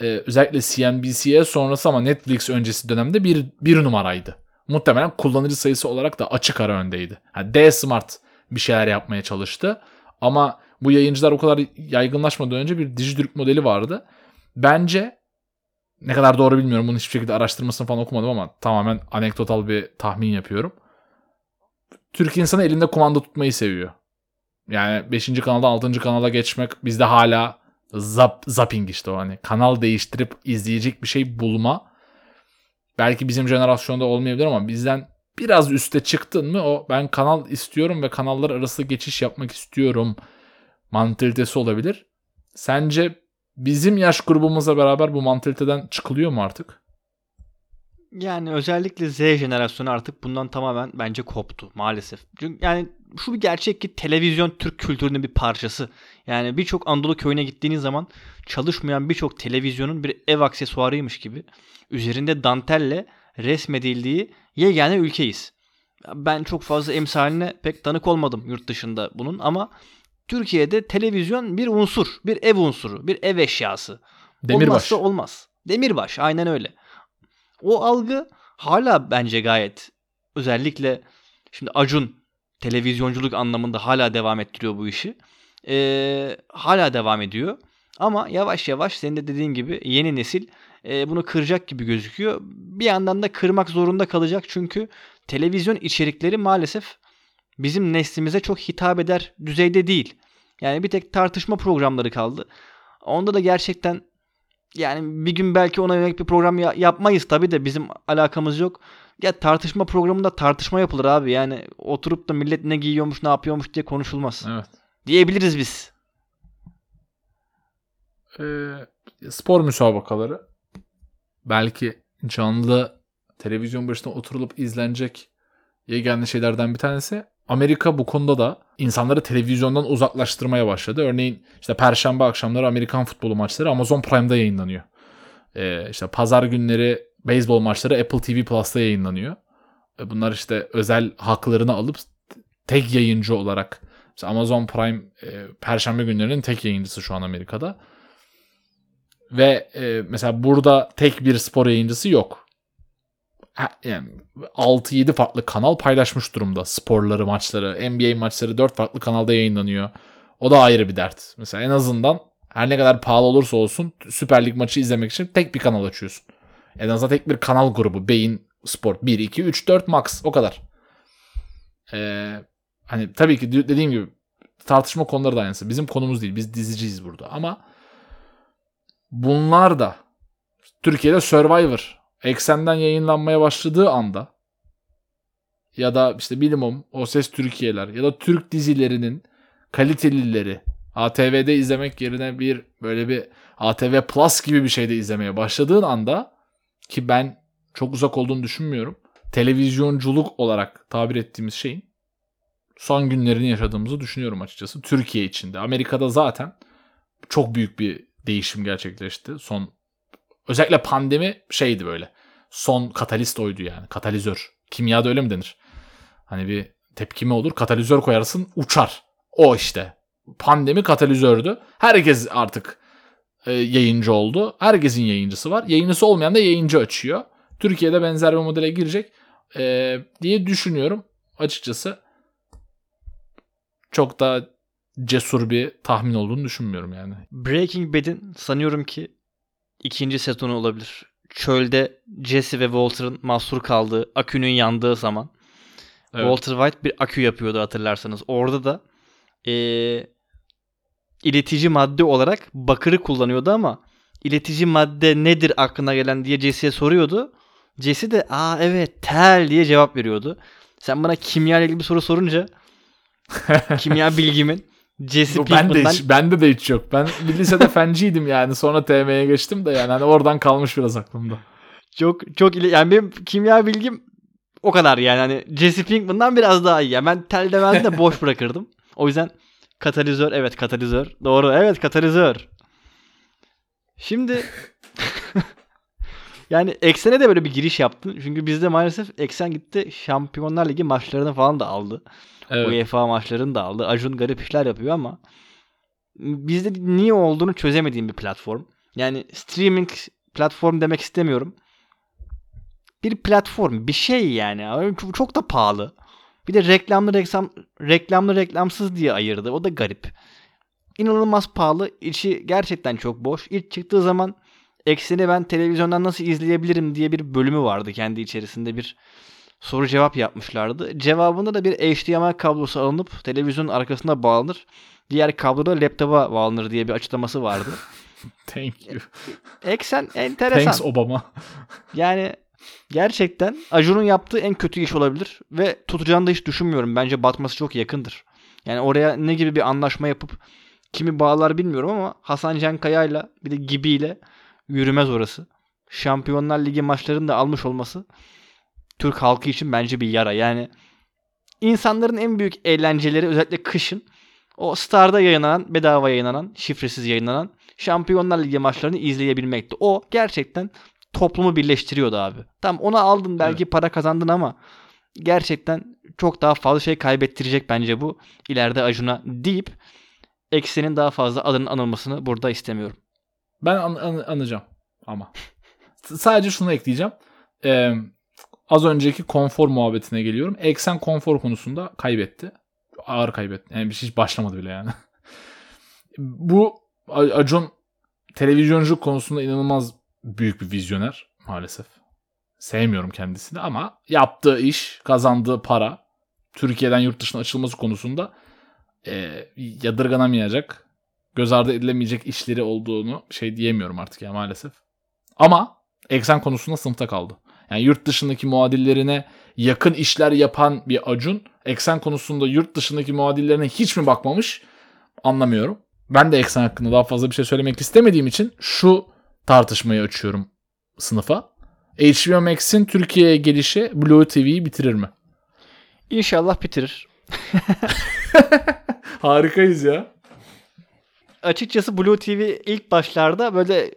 e, özellikle CNBC'ye sonrası ama Netflix öncesi dönemde bir, bir numaraydı. Muhtemelen kullanıcı sayısı olarak da açık ara öndeydi. Yani D-Smart bir şeyler yapmaya çalıştı. Ama bu yayıncılar o kadar yaygınlaşmadan önce bir Dijitürk modeli vardı. Bence ne kadar doğru bilmiyorum. Bunu hiçbir şekilde araştırmasını falan okumadım ama tamamen anekdotal bir tahmin yapıyorum. Türk insanı elinde kumanda tutmayı seviyor. Yani 5. kanaldan 6. kanala geçmek bizde hala zap, zapping işte o hani kanal değiştirip izleyecek bir şey bulma. Belki bizim jenerasyonda olmayabilir ama bizden biraz üste çıktın mı o ben kanal istiyorum ve kanallar arası geçiş yapmak istiyorum mantalitesi olabilir. Sence bizim yaş grubumuzla beraber bu mantaliteden çıkılıyor mu artık? Yani özellikle Z jenerasyonu artık bundan tamamen bence koptu maalesef. Çünkü yani şu bir gerçek ki televizyon Türk kültürünün bir parçası. Yani birçok Anadolu köyüne gittiğiniz zaman çalışmayan birçok televizyonun bir ev aksesuarıymış gibi üzerinde dantelle resmedildiği yegane ülkeyiz. Ben çok fazla emsaline pek tanık olmadım yurt dışında bunun ama Türkiye'de televizyon bir unsur, bir ev unsuru, bir ev eşyası. Demirbaş. Olmazsa olmaz. Demirbaş aynen öyle. O algı hala bence gayet özellikle şimdi Acun televizyonculuk anlamında hala devam ettiriyor bu işi. Ee, hala devam ediyor. Ama yavaş yavaş senin de dediğin gibi yeni nesil e, bunu kıracak gibi gözüküyor. Bir yandan da kırmak zorunda kalacak çünkü televizyon içerikleri maalesef bizim neslimize çok hitap eder düzeyde değil. Yani bir tek tartışma programları kaldı. Onda da gerçekten yani bir gün belki ona yönelik bir program ya- yapmayız tabii de bizim alakamız yok. Ya tartışma programında tartışma yapılır abi. Yani oturup da millet ne giyiyormuş, ne yapıyormuş diye konuşulmaz. Evet. Diyebiliriz biz. Ee, spor müsabakaları belki canlı televizyon başında oturulup izlenecek yegane şeylerden bir tanesi. Amerika bu konuda da insanları televizyondan uzaklaştırmaya başladı. Örneğin işte perşembe akşamları Amerikan futbolu maçları Amazon Prime'da yayınlanıyor. Ee, işte pazar günleri beyzbol maçları Apple TV Plus'ta yayınlanıyor. Ee, Bunlar işte özel haklarını alıp tek yayıncı olarak işte Amazon Prime e, perşembe günlerinin tek yayıncısı şu an Amerika'da. Ve e, mesela burada tek bir spor yayıncısı yok. Yani 6-7 farklı kanal paylaşmış durumda sporları, maçları. NBA maçları 4 farklı kanalda yayınlanıyor. O da ayrı bir dert. Mesela en azından her ne kadar pahalı olursa olsun Süper Lig maçı izlemek için tek bir kanal açıyorsun. En azından tek bir kanal grubu. Beyin Sport 1, 2, 3, 4 max. O kadar. Ee, hani tabii ki dediğim gibi tartışma konuları da aynısı. Bizim konumuz değil. Biz diziciyiz burada. Ama bunlar da Türkiye'de Survivor eksenden yayınlanmaya başladığı anda ya da işte Bilimum, O Ses Türkiye'ler ya da Türk dizilerinin kalitelileri ATV'de izlemek yerine bir böyle bir ATV Plus gibi bir şeyde izlemeye başladığın anda ki ben çok uzak olduğunu düşünmüyorum. Televizyonculuk olarak tabir ettiğimiz şeyin son günlerini yaşadığımızı düşünüyorum açıkçası. Türkiye içinde. Amerika'da zaten çok büyük bir değişim gerçekleşti. Son özellikle pandemi şeydi böyle. Son katalist oydu yani. Katalizör. Kimyada öyle mi denir? Hani bir tepkime olur. Katalizör koyarsın uçar. O işte. Pandemi katalizördü. Herkes artık e, yayıncı oldu. Herkesin yayıncısı var. Yayıncısı olmayan da yayıncı açıyor. Türkiye'de benzer bir modele girecek e, diye düşünüyorum. Açıkçası çok da cesur bir tahmin olduğunu düşünmüyorum yani. Breaking Bad'in sanıyorum ki ikinci sezonu olabilir. Çölde Jesse ve Walter'ın mahsur kaldığı, akünün yandığı zaman evet. Walter White bir akü yapıyordu hatırlarsanız. Orada da ee, iletici madde olarak bakırı kullanıyordu ama iletici madde nedir aklına gelen diye Jesse'ye soruyordu. Jesse de aa evet tel diye cevap veriyordu. Sen bana kimya ile ilgili bir soru sorunca kimya bilgimin Jesse ben de hiç, bende de hiç yok. Ben lisede fenciydim yani. Sonra TM'ye geçtim de yani hani oradan kalmış biraz aklımda. Çok çok ile yani benim kimya bilgim o kadar yani hani Jesse Pinkman'dan biraz daha iyi. Yani ben tel demezdim de boş bırakırdım. O yüzden katalizör evet katalizör. Doğru evet katalizör. Şimdi yani Eksen'e de böyle bir giriş yaptın. Çünkü bizde maalesef Eksen gitti Şampiyonlar Ligi maçlarını falan da aldı. Evet. UEFA maçlarını da aldı. Acun garip işler yapıyor ama bizde niye olduğunu çözemediğim bir platform. Yani streaming platform demek istemiyorum. Bir platform, bir şey yani. Çok da pahalı. Bir de reklamlı reklam reklamlı reklamsız diye ayırdı. O da garip. İnanılmaz pahalı. İçi gerçekten çok boş. İlk çıktığı zaman Ekseni ben televizyondan nasıl izleyebilirim diye bir bölümü vardı kendi içerisinde bir soru cevap yapmışlardı. Cevabında da bir HDMI kablosu alınıp televizyonun arkasına bağlanır. Diğer kablo da laptopa bağlanır diye bir açıklaması vardı. Thank you. Eksen enteresan. Thanks Obama. yani gerçekten Acun'un yaptığı en kötü iş olabilir ve tutacağını da hiç düşünmüyorum. Bence batması çok yakındır. Yani oraya ne gibi bir anlaşma yapıp kimi bağlar bilmiyorum ama Hasan Can Kaya'yla bir de Gibi ile yürümez orası. Şampiyonlar Ligi maçlarını da almış olması Türk halkı için bence bir yara. Yani insanların en büyük eğlenceleri özellikle kışın o Star'da yayınlanan, bedava yayınlanan, şifresiz yayınlanan Şampiyonlar Ligi maçlarını izleyebilmekti. O gerçekten toplumu birleştiriyordu abi. Tam ona aldın belki evet. para kazandın ama gerçekten çok daha fazla şey kaybettirecek bence bu ileride Acun'a deyip Eksen'in daha fazla adının anılmasını burada istemiyorum. Ben an- an- anacağım ama. Sadece şunu ekleyeceğim. Ee, az önceki konfor muhabbetine geliyorum. Eksen konfor konusunda kaybetti. Ağır kaybetti. Yani bir şey hiç başlamadı bile yani. Bu Acun televizyonculuk konusunda inanılmaz büyük bir vizyoner maalesef. Sevmiyorum kendisini ama yaptığı iş, kazandığı para, Türkiye'den yurt dışına açılması konusunda e, yadırganamayacak, göz ardı edilemeyecek işleri olduğunu şey diyemiyorum artık ya maalesef. Ama eksen konusunda sınıfta kaldı. Yani yurt dışındaki muadillerine yakın işler yapan bir Acun eksen konusunda yurt dışındaki muadillerine hiç mi bakmamış anlamıyorum. Ben de eksen hakkında daha fazla bir şey söylemek istemediğim için şu tartışmayı açıyorum sınıfa. HBO Max'in Türkiye'ye gelişi Blue TV'yi bitirir mi? İnşallah bitirir. Harikayız ya. Açıkçası Blue TV ilk başlarda böyle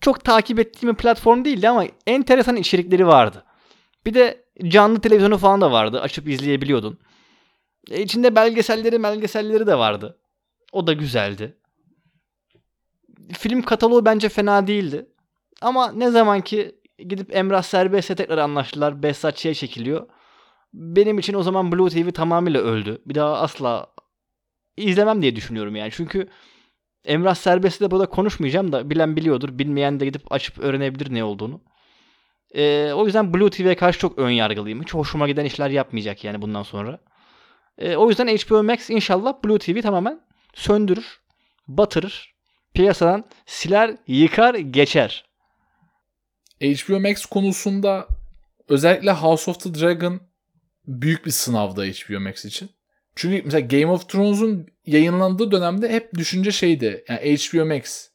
çok takip ettiğim bir platform değildi ama enteresan içerikleri vardı. Bir de canlı televizyonu falan da vardı. Açıp izleyebiliyordun. E içinde belgeselleri belgeselleri de vardı. O da güzeldi. Film kataloğu bence fena değildi. Ama ne zaman ki gidip Emrah Serbest'e tekrar anlaştılar. Behzat çekiliyor. Benim için o zaman Blue TV tamamıyla öldü. Bir daha asla izlemem diye düşünüyorum yani. Çünkü Emrah Serbest'i de burada konuşmayacağım da bilen biliyordur. Bilmeyen de gidip açıp öğrenebilir ne olduğunu. Ee, o yüzden Blue TV'ye karşı çok ön yargılıyım. Hiç hoşuma giden işler yapmayacak yani bundan sonra. Ee, o yüzden HBO Max inşallah Blue TV tamamen söndürür, batırır, piyasadan siler, yıkar, geçer. HBO Max konusunda özellikle House of the Dragon büyük bir sınavda HBO Max için. Çünkü mesela Game of Thrones'un yayınlandığı dönemde hep düşünce şeydi. Yani HBO Max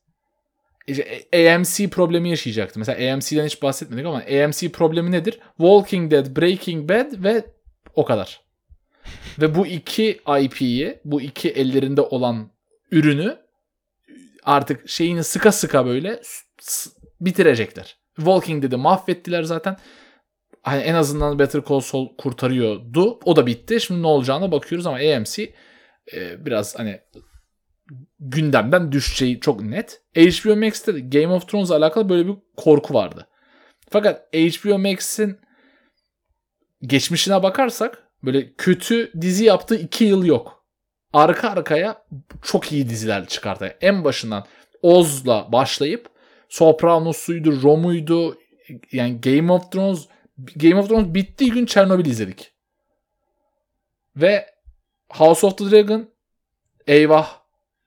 AMC problemi yaşayacaktı. Mesela AMC'den hiç bahsetmedik ama AMC problemi nedir? Walking Dead, Breaking Bad ve o kadar. ve bu iki IP'yi, bu iki ellerinde olan ürünü artık şeyini sıka sıka böyle bitirecekler. Walking Dead'i mahvettiler zaten. Hani en azından Better Call Saul kurtarıyordu. O da bitti. Şimdi ne olacağına bakıyoruz ama AMC e, biraz hani gündemden düşeceği çok net. HBO Max'te Game of Thrones'la alakalı böyle bir korku vardı. Fakat HBO Max'in geçmişine bakarsak böyle kötü dizi yaptığı iki yıl yok. Arka arkaya çok iyi diziler çıkarttı. En başından Oz'la başlayıp Sopranos'uydu, Rom'uydu. Yani Game of Thrones Game of Thrones bittiği gün Chernobyl izledik. Ve House of the Dragon eyvah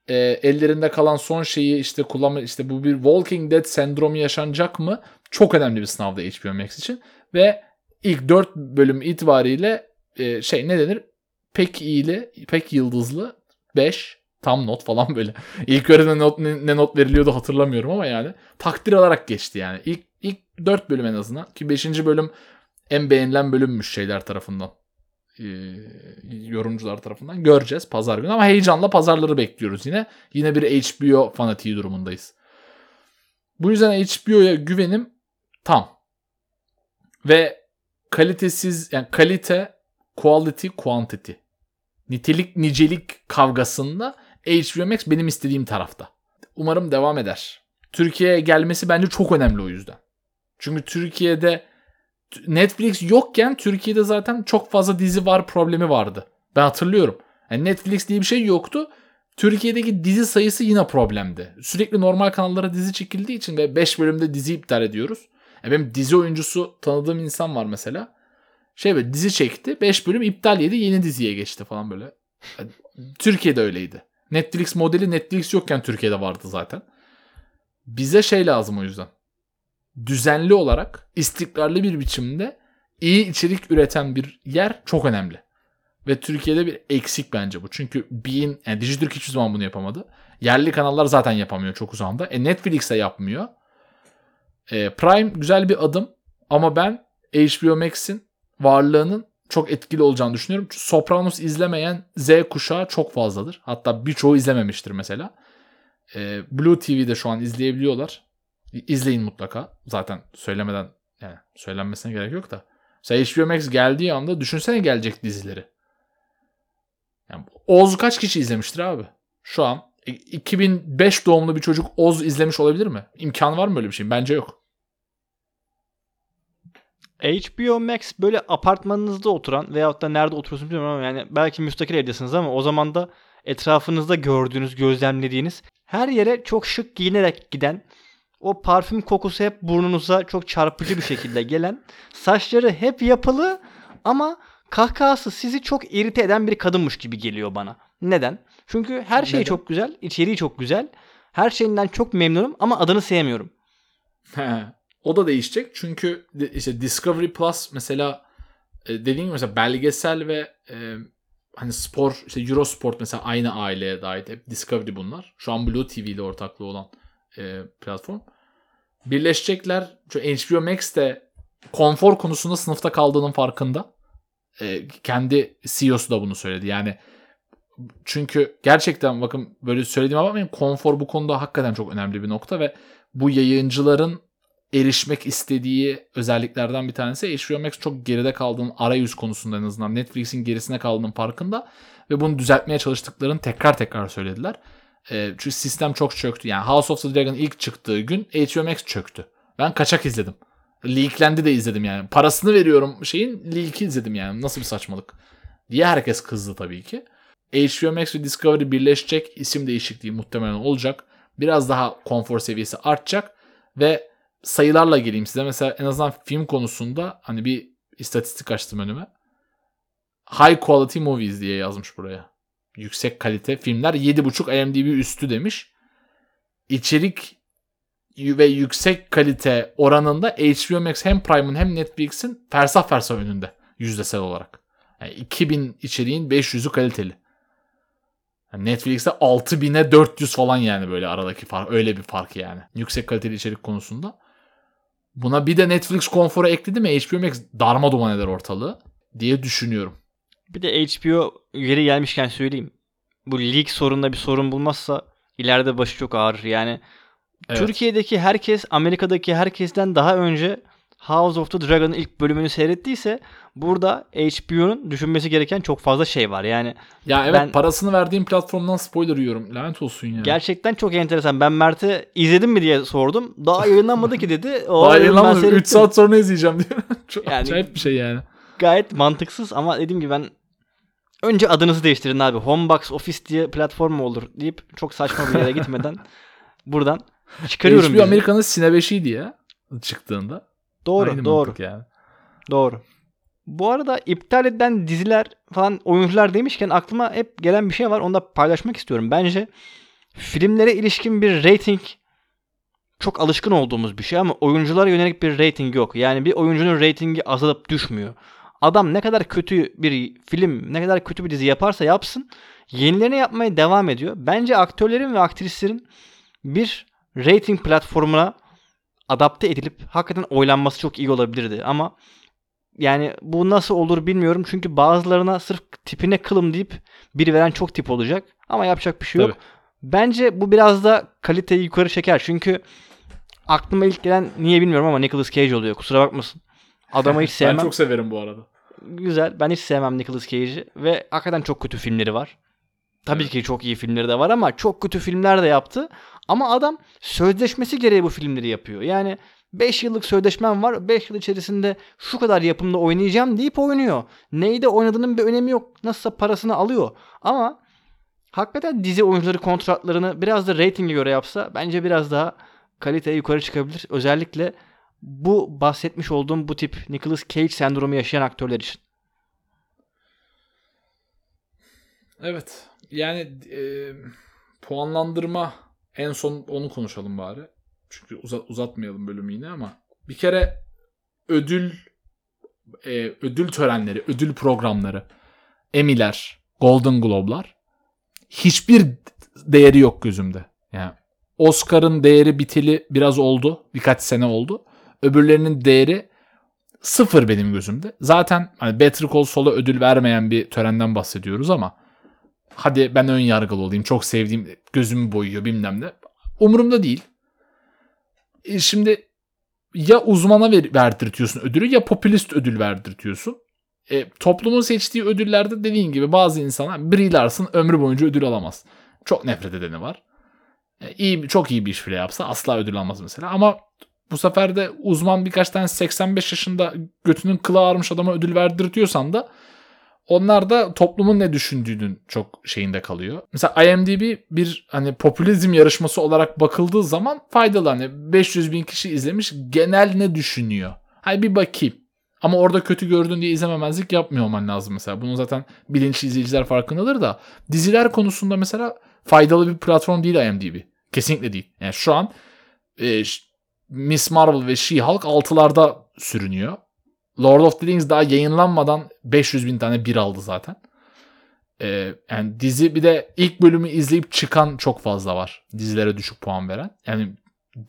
e, ellerinde kalan son şeyi işte kullanma işte bu bir Walking Dead sendromu yaşanacak mı? Çok önemli bir sınavda HBO Max için ve ilk 4 bölüm itibariyle e, şey ne denir? Pek iyili, pek yıldızlı 5 tam not falan böyle. İlk öğretmen not, ne, ne not veriliyordu hatırlamıyorum ama yani takdir alarak geçti yani. İlk ilk 4 bölüm en azından ki 5. bölüm en beğenilen bölümmüş şeyler tarafından. E, yorumcular tarafından göreceğiz pazar günü ama heyecanla pazarları bekliyoruz yine. Yine bir HBO fanatiği durumundayız. Bu yüzden HBO'ya güvenim tam. Ve kalitesiz yani kalite quality quantity nitelik nicelik kavgasında HBO Max benim istediğim tarafta. Umarım devam eder. Türkiye'ye gelmesi bence çok önemli o yüzden. Çünkü Türkiye'de Netflix yokken Türkiye'de zaten çok fazla dizi var problemi vardı. Ben hatırlıyorum. Yani Netflix diye bir şey yoktu. Türkiye'deki dizi sayısı yine problemdi. Sürekli normal kanallara dizi çekildiği için ve 5 bölümde dizi iptal ediyoruz. Yani benim dizi oyuncusu tanıdığım insan var mesela. Şey böyle dizi çekti. 5 bölüm iptal yedi yeni diziye geçti falan böyle. Yani Türkiye'de öyleydi. Netflix modeli Netflix yokken Türkiye'de vardı zaten. Bize şey lazım o yüzden düzenli olarak istikrarlı bir biçimde iyi içerik üreten bir yer çok önemli. Ve Türkiye'de bir eksik bence bu. Çünkü Bein, yani Dijitürk hiçbir zaman bunu yapamadı. Yerli kanallar zaten yapamıyor çok uzağında. E Netflix de yapmıyor. E, Prime güzel bir adım ama ben HBO Max'in varlığının çok etkili olacağını düşünüyorum. Çünkü Sopranos izlemeyen Z kuşağı çok fazladır. Hatta birçoğu izlememiştir mesela. E, Blue TV'de şu an izleyebiliyorlar. İzleyin mutlaka. Zaten söylemeden yani söylenmesine gerek yok da. Mesela HBO Max geldiği anda düşünsene gelecek dizileri. Yani Oz kaç kişi izlemiştir abi? Şu an 2005 doğumlu bir çocuk Oz izlemiş olabilir mi? İmkan var mı öyle bir şey? Bence yok. HBO Max böyle apartmanınızda oturan veyahut da nerede oturuyorsunuz bilmiyorum ama yani belki müstakil evdesiniz ama o zaman da etrafınızda gördüğünüz, gözlemlediğiniz her yere çok şık giyinerek giden o parfüm kokusu hep burnunuza çok çarpıcı bir şekilde gelen, saçları hep yapılı ama kahkahası sizi çok irite eden bir kadınmış gibi geliyor bana. Neden? Çünkü her şey Neden? çok güzel, içeriği çok güzel. Her şeyinden çok memnunum ama adını sevmiyorum. O da değişecek çünkü işte Discovery Plus mesela e, dediğim gibi mesela belgesel ve e, hani spor işte Eurosport mesela aynı aileye dair hep Discovery bunlar. Şu an Blue TV ile ortaklığı olan e, platform. Birleşecekler. Çünkü HBO Max de konfor konusunda sınıfta kaldığının farkında. E, kendi CEO'su da bunu söyledi. Yani çünkü gerçekten bakın böyle söylediğime bakmayın konfor bu konuda hakikaten çok önemli bir nokta ve bu yayıncıların erişmek istediği özelliklerden bir tanesi HBO Max çok geride kaldığının arayüz konusunda en azından Netflix'in gerisine kaldığının farkında ve bunu düzeltmeye çalıştıklarını tekrar tekrar söylediler. E, çünkü sistem çok çöktü. Yani House of the Dragon ilk çıktığı gün HBO Max çöktü. Ben kaçak izledim. Leaklendi de izledim yani. Parasını veriyorum şeyin leak'i izledim yani. Nasıl bir saçmalık. Diye herkes kızdı tabii ki. HBO Max ve Discovery birleşecek. isim değişikliği muhtemelen olacak. Biraz daha konfor seviyesi artacak ve sayılarla geleyim size. Mesela en azından film konusunda hani bir istatistik açtım önüme. High quality movies diye yazmış buraya. Yüksek kalite filmler 7.5 IMDb üstü demiş. İçerik ve yüksek kalite oranında HBO Max hem Prime'ın hem Netflix'in fersah fersah önünde yüzdesel olarak. Yani 2000 içeriğin 500'ü kaliteli. Yani Netflix'te 6000'e 400 falan yani böyle aradaki fark. Öyle bir fark yani. Yüksek kaliteli içerik konusunda. Buna bir de Netflix konforu ekledi mi HBO Max darma duman eder ortalığı diye düşünüyorum. Bir de HBO yeri gelmişken söyleyeyim. Bu leak sorununda bir sorun bulmazsa ileride başı çok ağrır. Yani Evet. Türkiye'deki herkes Amerika'daki herkesten daha önce House of the Dragon'ın ilk bölümünü seyrettiyse burada HBO'nun düşünmesi gereken çok fazla şey var. Yani Ya evet Ben- parasını verdiğim platformdan spoiler yiyorum. Lanet olsun ya. gerçekten çok enteresan. Ben Mert'e izledin mi diye sordum. Daha yayınlanmadı ki dedi. O Daha yayınlanmadı. 3 seyrettim. saat sonra izleyeceğim diyor. Çok Yani- acayip bir şey yani. Gayet mantıksız ama dediğim gibi ben önce adınızı değiştirin abi. Homebox Office diye platform mu olur deyip çok saçma bir yere gitmeden buradan çıkarıyorum. HBO. Amerika'nın Sine 5'iydi ya çıktığında. Doğru, Aynı doğru. yani. Doğru. Bu arada iptal edilen diziler falan oyuncular demişken aklıma hep gelen bir şey var. Onu da paylaşmak istiyorum. Bence filmlere ilişkin bir rating çok alışkın olduğumuz bir şey ama oyunculara yönelik bir rating yok. Yani bir oyuncunun ratingi azalıp düşmüyor. Adam ne kadar kötü bir film, ne kadar kötü bir dizi yaparsa yapsın yenilerini yapmaya devam ediyor. Bence aktörlerin ve aktrislerin bir rating platformuna adapte edilip hakikaten oylanması çok iyi olabilirdi. Ama yani bu nasıl olur bilmiyorum. Çünkü bazılarına sırf tipine kılım deyip bir veren çok tip olacak. Ama yapacak bir şey yok. Tabii. Bence bu biraz da kaliteyi yukarı çeker. Çünkü aklıma ilk gelen niye bilmiyorum ama Nicolas Cage oluyor. Kusura bakmasın. Adamı hiç sevmem. Ben çok severim bu arada. Güzel. Ben hiç sevmem Nicolas Cage'i. Ve hakikaten çok kötü filmleri var. Tabii ki çok iyi filmleri de var ama çok kötü filmler de yaptı. Ama adam sözleşmesi gereği bu filmleri yapıyor. Yani 5 yıllık sözleşmem var. 5 yıl içerisinde şu kadar yapımda oynayacağım deyip oynuyor. Neyde oynadığının bir önemi yok. Nasılsa parasını alıyor. Ama hakikaten dizi oyuncuları kontratlarını biraz da reytinge göre yapsa bence biraz daha kalite yukarı çıkabilir. Özellikle bu bahsetmiş olduğum bu tip Nicolas Cage sendromu yaşayan aktörler için. Evet. Yani e, puanlandırma en son onu konuşalım bari. Çünkü uza- uzatmayalım bölümü yine ama bir kere ödül e, ödül törenleri, ödül programları, Emmy'ler, Golden Globe'lar hiçbir değeri yok gözümde. Yani Oscar'ın değeri biteli biraz oldu. Birkaç sene oldu. Öbürlerinin değeri sıfır benim gözümde. Zaten hani Better Call Saul'a ödül vermeyen bir törenden bahsediyoruz ama hadi ben ön yargılı olayım. Çok sevdiğim gözümü boyuyor bilmem ne. Umurumda değil. E şimdi ya uzmana ver, verdirtiyorsun ödülü ya popülist ödül verdirtiyorsun. E, toplumun seçtiği ödüllerde dediğin gibi bazı insanlar Brie Larson ömrü boyunca ödül alamaz. Çok nefret edeni var. E, iyi, çok iyi bir iş bile yapsa asla ödül almaz mesela. Ama bu sefer de uzman birkaç tane 85 yaşında götünün kılı ağarmış adama ödül verdirtiyorsan da onlar da toplumun ne düşündüğünün çok şeyinde kalıyor. Mesela IMDb bir hani popülizm yarışması olarak bakıldığı zaman faydalı. Hani 500 bin kişi izlemiş genel ne düşünüyor? Hay bir bakayım. Ama orada kötü gördün diye izlememezlik yapmıyor olman lazım mesela. Bunu zaten bilinçli izleyiciler farkındadır da diziler konusunda mesela faydalı bir platform değil IMDb. Kesinlikle değil. Yani şu an e, Miss Marvel ve She-Hulk altılarda sürünüyor. Lord of the Rings daha yayınlanmadan 500 bin tane bir aldı zaten. Ee, yani dizi bir de ilk bölümü izleyip çıkan çok fazla var. Dizilere düşük puan veren. Yani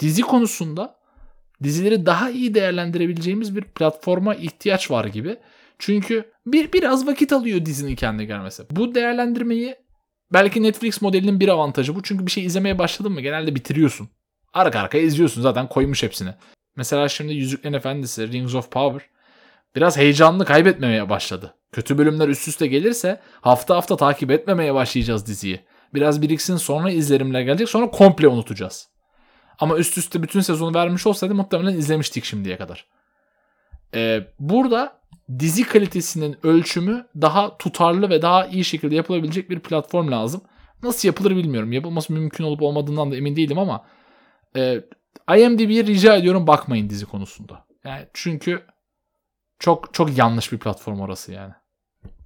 dizi konusunda dizileri daha iyi değerlendirebileceğimiz bir platforma ihtiyaç var gibi. Çünkü bir biraz vakit alıyor dizinin kendine gelmesi. Bu değerlendirmeyi belki Netflix modelinin bir avantajı bu. Çünkü bir şey izlemeye başladın mı genelde bitiriyorsun. Arka arkaya izliyorsun zaten koymuş hepsini. Mesela şimdi Yüzüklerin Efendisi, Rings of Power biraz heyecanlı kaybetmemeye başladı. Kötü bölümler üst üste gelirse hafta hafta takip etmemeye başlayacağız diziyi. Biraz biriksin sonra izlerimle gelecek sonra komple unutacağız. Ama üst üste bütün sezonu vermiş olsaydı muhtemelen izlemiştik şimdiye kadar. Ee, burada dizi kalitesinin ölçümü daha tutarlı ve daha iyi şekilde yapılabilecek bir platform lazım. Nasıl yapılır bilmiyorum. Yapılması mümkün olup olmadığından da emin değilim ama e, IMDb'ye rica ediyorum bakmayın dizi konusunda. Yani çünkü çok çok yanlış bir platform orası yani.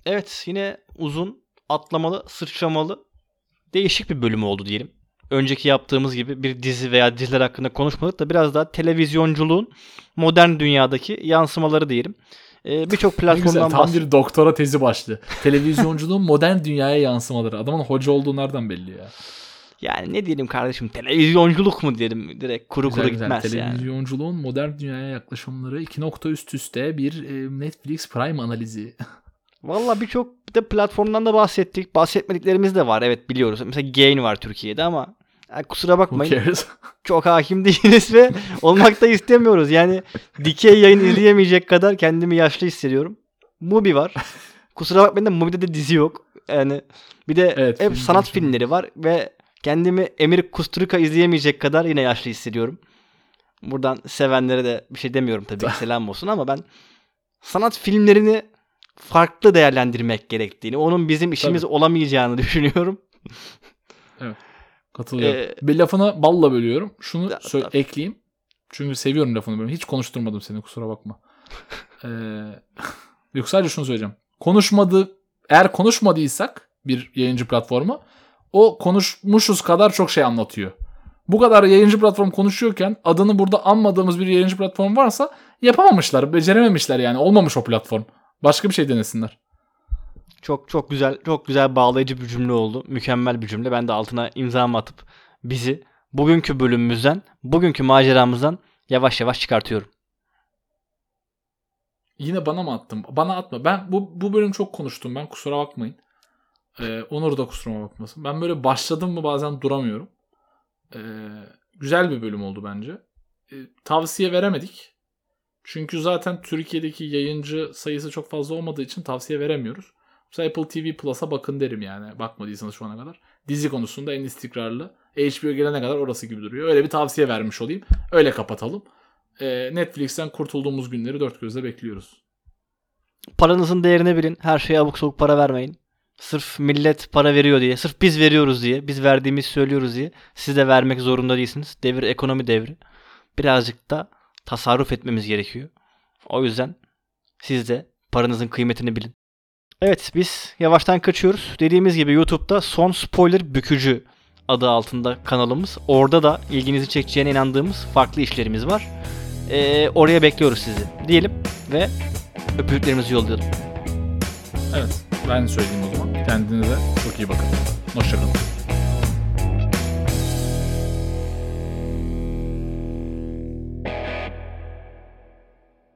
Evet yine uzun, atlamalı, sıçramalı değişik bir bölüm oldu diyelim. Önceki yaptığımız gibi bir dizi veya diziler hakkında konuşmadık da biraz daha televizyonculuğun modern dünyadaki yansımaları diyelim. Ee, Birçok platformdan tam bir doktora tezi başlığı. Televizyonculuğun modern dünyaya yansımaları. Adamın hoca olduğu nereden belli ya? Yani ne diyelim kardeşim televizyonculuk mu diyelim direkt kuru Güzel kuru güzel. gitmez yani. Televizyonculuğun modern dünyaya yaklaşımları iki nokta üst üste bir e, Netflix Prime analizi. Valla birçok bir de platformdan da bahsettik. Bahsetmediklerimiz de var evet biliyoruz. Mesela Gain var Türkiye'de ama yani kusura Who bakmayın çok hakim değiliz ve olmak da istemiyoruz. Yani dikey yayın izleyemeyecek kadar kendimi yaşlı hissediyorum. Mubi var. Kusura bakmayın da Mubi'de de dizi yok. Yani bir de Evet, hep film sanat filmleri var ve kendimi Emir Kusturica izleyemeyecek kadar yine yaşlı hissediyorum. Buradan sevenlere de bir şey demiyorum tabii selam olsun ama ben sanat filmlerini farklı değerlendirmek gerektiğini, onun bizim işimiz olamayacağını düşünüyorum. Katılıyorum. Ee, bir lafını balla bölüyorum. Şunu Da- sö- tabii. ekleyeyim. Çünkü seviyorum lafını bölmeyi. Hiç konuşturmadım seni kusura bakma. ee, yok sadece şunu söyleyeceğim. Konuşmadı eğer konuşmadıysak bir yayıncı platformu o konuşmuşuz kadar çok şey anlatıyor. Bu kadar yayıncı platform konuşuyorken adını burada anmadığımız bir yayıncı platform varsa yapamamışlar, becerememişler yani. Olmamış o platform. Başka bir şey denesinler. Çok çok güzel, çok güzel bağlayıcı bir cümle oldu. Mükemmel bir cümle. Ben de altına imzamı atıp bizi bugünkü bölümümüzden, bugünkü maceramızdan yavaş yavaş çıkartıyorum. Yine bana mı attın? Bana atma. Ben bu, bu bölüm çok konuştum. Ben kusura bakmayın. Ee, Onur da kusuruma bakmasın. Ben böyle başladım mı bazen duramıyorum. Ee, güzel bir bölüm oldu bence. Ee, tavsiye veremedik. Çünkü zaten Türkiye'deki yayıncı sayısı çok fazla olmadığı için tavsiye veremiyoruz. Mesela Apple TV Plus'a bakın derim yani. Bakmadıysanız şu ana kadar. Dizi konusunda en istikrarlı. HBO gelene kadar orası gibi duruyor. Öyle bir tavsiye vermiş olayım. Öyle kapatalım. Ee, Netflix'ten kurtulduğumuz günleri dört gözle bekliyoruz. Paranızın değerini bilin. Her şeye abuk sabuk para vermeyin. Sırf millet para veriyor diye, sırf biz veriyoruz diye, biz verdiğimizi söylüyoruz diye siz de vermek zorunda değilsiniz. Devir ekonomi devri. Birazcık da tasarruf etmemiz gerekiyor. O yüzden siz de paranızın kıymetini bilin. Evet biz yavaştan kaçıyoruz. Dediğimiz gibi YouTube'da Son Spoiler Bükücü adı altında kanalımız. Orada da ilginizi çekeceğine inandığımız farklı işlerimiz var. Ee, oraya bekliyoruz sizi diyelim ve öpücüklerimizi yollayalım. Evet. Ben söyleyeyim o zaman. Kendinize çok iyi bakın. Hoşçakalın.